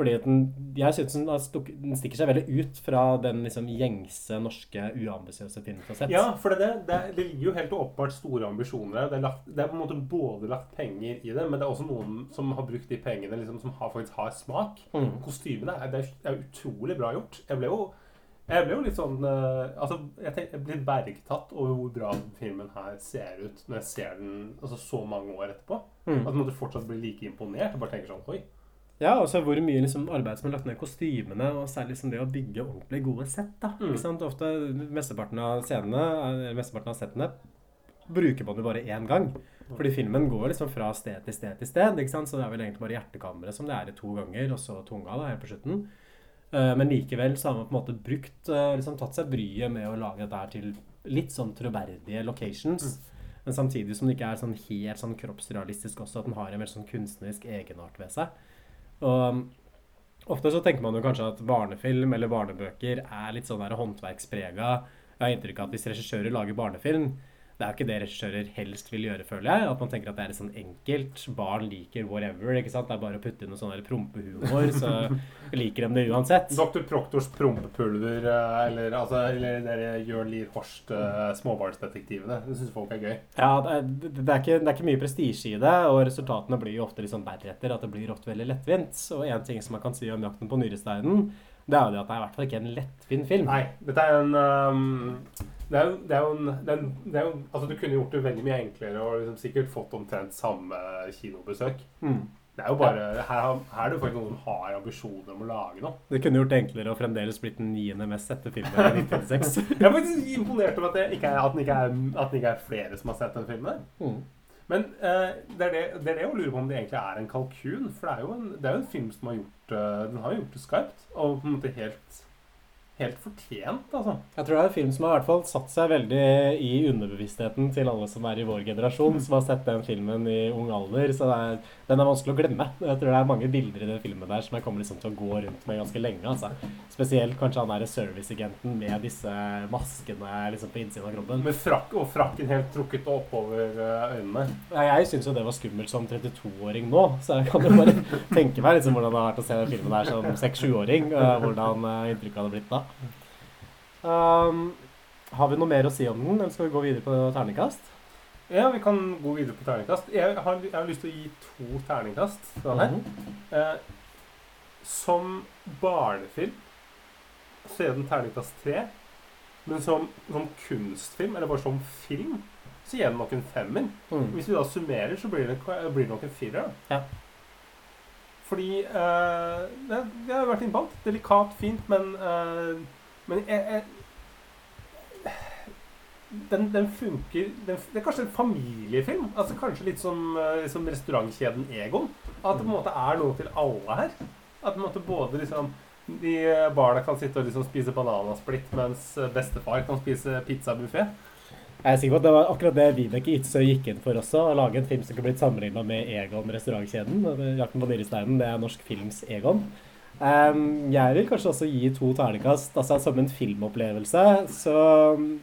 Fordi den, jeg synes den, den stikker seg veldig ut fra den liksom gjengse norske uambisiøse filmen vi har sett. Ja, for det, det, det ligger jo helt åpenbart store ambisjoner der. Det det er på en måte både lagt penger i det, men det er også noen som har brukt de pengene liksom, som har, faktisk har smak. Mm. Kostymene er, det er, er utrolig bra gjort. Jeg ble jo, jeg ble jo litt sånn eh, Altså, jeg, tenk, jeg ble bergtatt over hvor bra filmen her ser ut når jeg ser den altså, så mange år etterpå. Mm. At man fortsatt blir like imponert og bare tenker sånn Oi. Ja, og så hvor mye liksom, arbeid som er lagt ned i kostymene, og særlig liksom det å bygge ordentlig gode sett. da, Mm. ikke sant? Ofte mesteparten av scenene, eller mesteparten av settene bruker man jo bare én gang. Fordi filmen går liksom fra sted til sted til sted. ikke sant? Så det er vel egentlig bare hjertekammeret som det er i to ganger, og så tunga da, helt på slutten. Eh, Men likevel så har man på en måte brukt, eh, liksom tatt seg bryet med å lage dette her til litt sånn troverdige locations. Men samtidig som det ikke er sånn helt sånn kroppsrealistisk også, at den har en veldig sånn kunstnerisk egenart ved seg. Og ofte så tenker man jo kanskje at barnefilm eller barnebøker er litt sånn håndverksprega. Jeg har inntrykk av at hvis regissører lager barnefilm, det er jo ikke det regissører helst vil gjøre, føler jeg. At man tenker at det er litt sånn enkelt. Barn liker whatever. ikke sant? Det er bare å putte inn noe sånn prompehumor, så liker de det uansett. Dr. Proktors prompepulver eh, eller, altså, eller dere Jørn Lier Horst, eh, småbarnsdetektivene. Det syns folk er gøy. Ja, det er, det, er ikke, det er ikke mye prestisje i det, og resultatene blir jo ofte litt sånn deretter. At det blir ofte veldig lettvint. Og en ting som man kan si om 'Jakten på nyresteinen', det er jo det at det er i hvert fall ikke en lettvint film. Nei, dette er en um, det er jo, det er jo en, det er en det er jo, Altså, du kunne gjort det veldig mye enklere og liksom sikkert fått omtrent samme kinobesøk. Mm. Det er jo bare Her, her er det faktisk noen som har ambisjoner om å lage noe. Det kunne gjort det enklere og fremdeles blitt den niende mest sette filmen i 1996. Jeg er faktisk imponert over at, det ikke er, at, den ikke er, at det ikke er flere som har sett den filmen. Mm. Men eh, det, er det, det er det jeg lurer på om det egentlig er en kalkun. For det er jo en, det er jo en film som har gjort eh, Den har gjort det skarpt. Og på en måte helt, helt fortjent, altså. Jeg tror det er en film som har i hvert fall satt seg veldig i underbevisstheten til alle som er i vår generasjon, som har sett den filmen i ung alder. Så det er, den er vanskelig å glemme. Jeg tror det er mange bilder i den filmen der som jeg kommer liksom til å gå rundt med ganske lenge. Altså. Spesielt kanskje han der serviceagenten med disse maskene liksom på innsiden av kroppen. Med frakk og frakken helt trukket oppover eh, øynene. Ja, Jeg syns jo det var skummelt som 32-åring nå, så jeg kan jo bare tenke meg liksom hvordan det har vært å se den filmen der som 6-7-åring. Hvordan eh, inntrykket hadde blitt da. Um, har vi noe mer å si om den, eller skal vi gå videre på terningkast? Ja, vi kan gå videre på terningkast. Jeg har, jeg har lyst til å gi to terningkast. den her. Mhm. eh, som barnefilm så er den terningkast tre. Men som, som kunstfilm, eller bare som film, så gir den nok en femmer. Mm. Hvis vi da summerer, så blir det, blir det nok en firer. Ja. Fordi eh, det, det har vært innbakt. Delikat, fint, men eh, Men jeg, jeg den, den funker den, Det er kanskje en familiefilm. Altså Kanskje litt som, eh, som restaurantkjeden Egon. At det på en måte er noe til alle her. At på en måte både liksom de barna kan sitte og liksom spise bananasplitt, mens bestefar kan spise pizzabuffé. Jeg er sikker på at det var akkurat det Vibeke Itzøe gikk inn for også. Å lage en film som kunne blitt sammenligna med Egon restaurantkjeden. 'Jakten på nyresteinen' det er norsk films Egon. Ehm, jeg vil kanskje også gi to terningkast. Altså, som en filmopplevelse så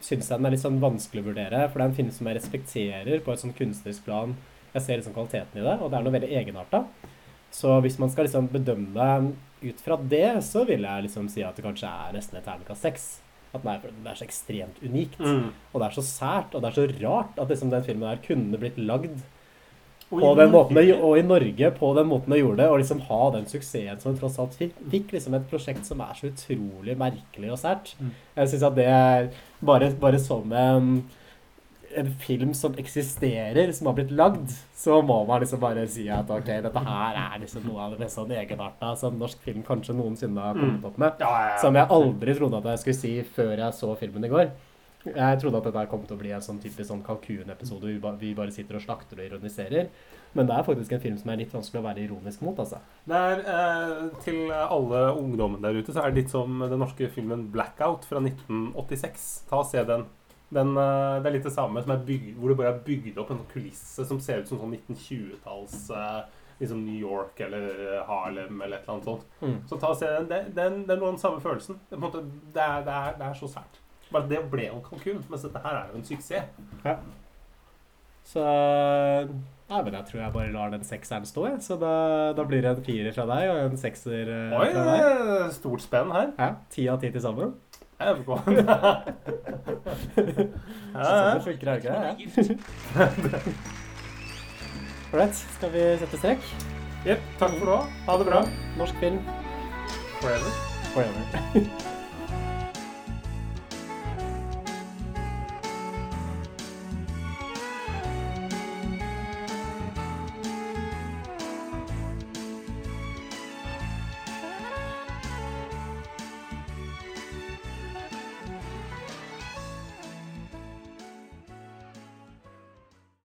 syns jeg den er litt sånn vanskelig å vurdere. For det er en film som jeg respekterer på et sånn kunstnerisk plan. Jeg ser liksom kvaliteten i det, og det er noe veldig egenarta. Så hvis man skal liksom bedømme ut fra det, så vil jeg liksom si at det kanskje er nesten et terningkast seks. At for det er så ekstremt unikt. Mm. Og det er så sært, og det er så rart at liksom den filmen her kunne blitt lagd Og på den måten Norge. og i Norge på den måten det gjorde det, og liksom ha den suksessen som det tross alt fikk. Fikk liksom et prosjekt som er så utrolig merkelig og sært. Mm. Jeg syns at det er bare, bare som en, en film som eksisterer, som har blitt lagd, så må man liksom bare si at ok, dette her er liksom noe av det mest sånn egenarta som norsk film kanskje noensinne har kommet Mm. opp med. Som jeg aldri trodde at jeg skulle si før jeg så filmen i går. Jeg trodde at dette kom til å bli en sånn typisk sånn kalkunepisode hvor vi ba- vi bare sitter og slakter og ironiserer. Men det er faktisk en film som er litt vanskelig å være ironisk mot, altså. Det er, eh, til alle ungdommen der ute så er det litt som den norske filmen 'Blackout' fra 1986. Ta og se den. den eh, det er litt det samme, som bygd, hvor det bare er bygd opp en sånn kulisse som ser ut som sånn 1920-talls eh, liksom New York eller Harlem eller et eller annet sånt. Mm. Så ta og se den. Det, er noe av den samme følelsen. Det, måte, det, er, det, er, er så sært. Bare det ble jo Cancún, kalkun, mens dette her er jo en suksess. Ja. Så Nei, men jeg tror jeg bare lar den sekseren stå, jeg. Så da, da blir det en firer fra deg og en sekser eh, Oi, fra deg. Oi, stort spenn her. Ja, Ti av ti til sammen. Jeg er. Sånn det funker, er det ikke det? Ålreit, skal vi sette strek? Jepp. Takk for nå. Ha det bra. Norsk film Forever. forever.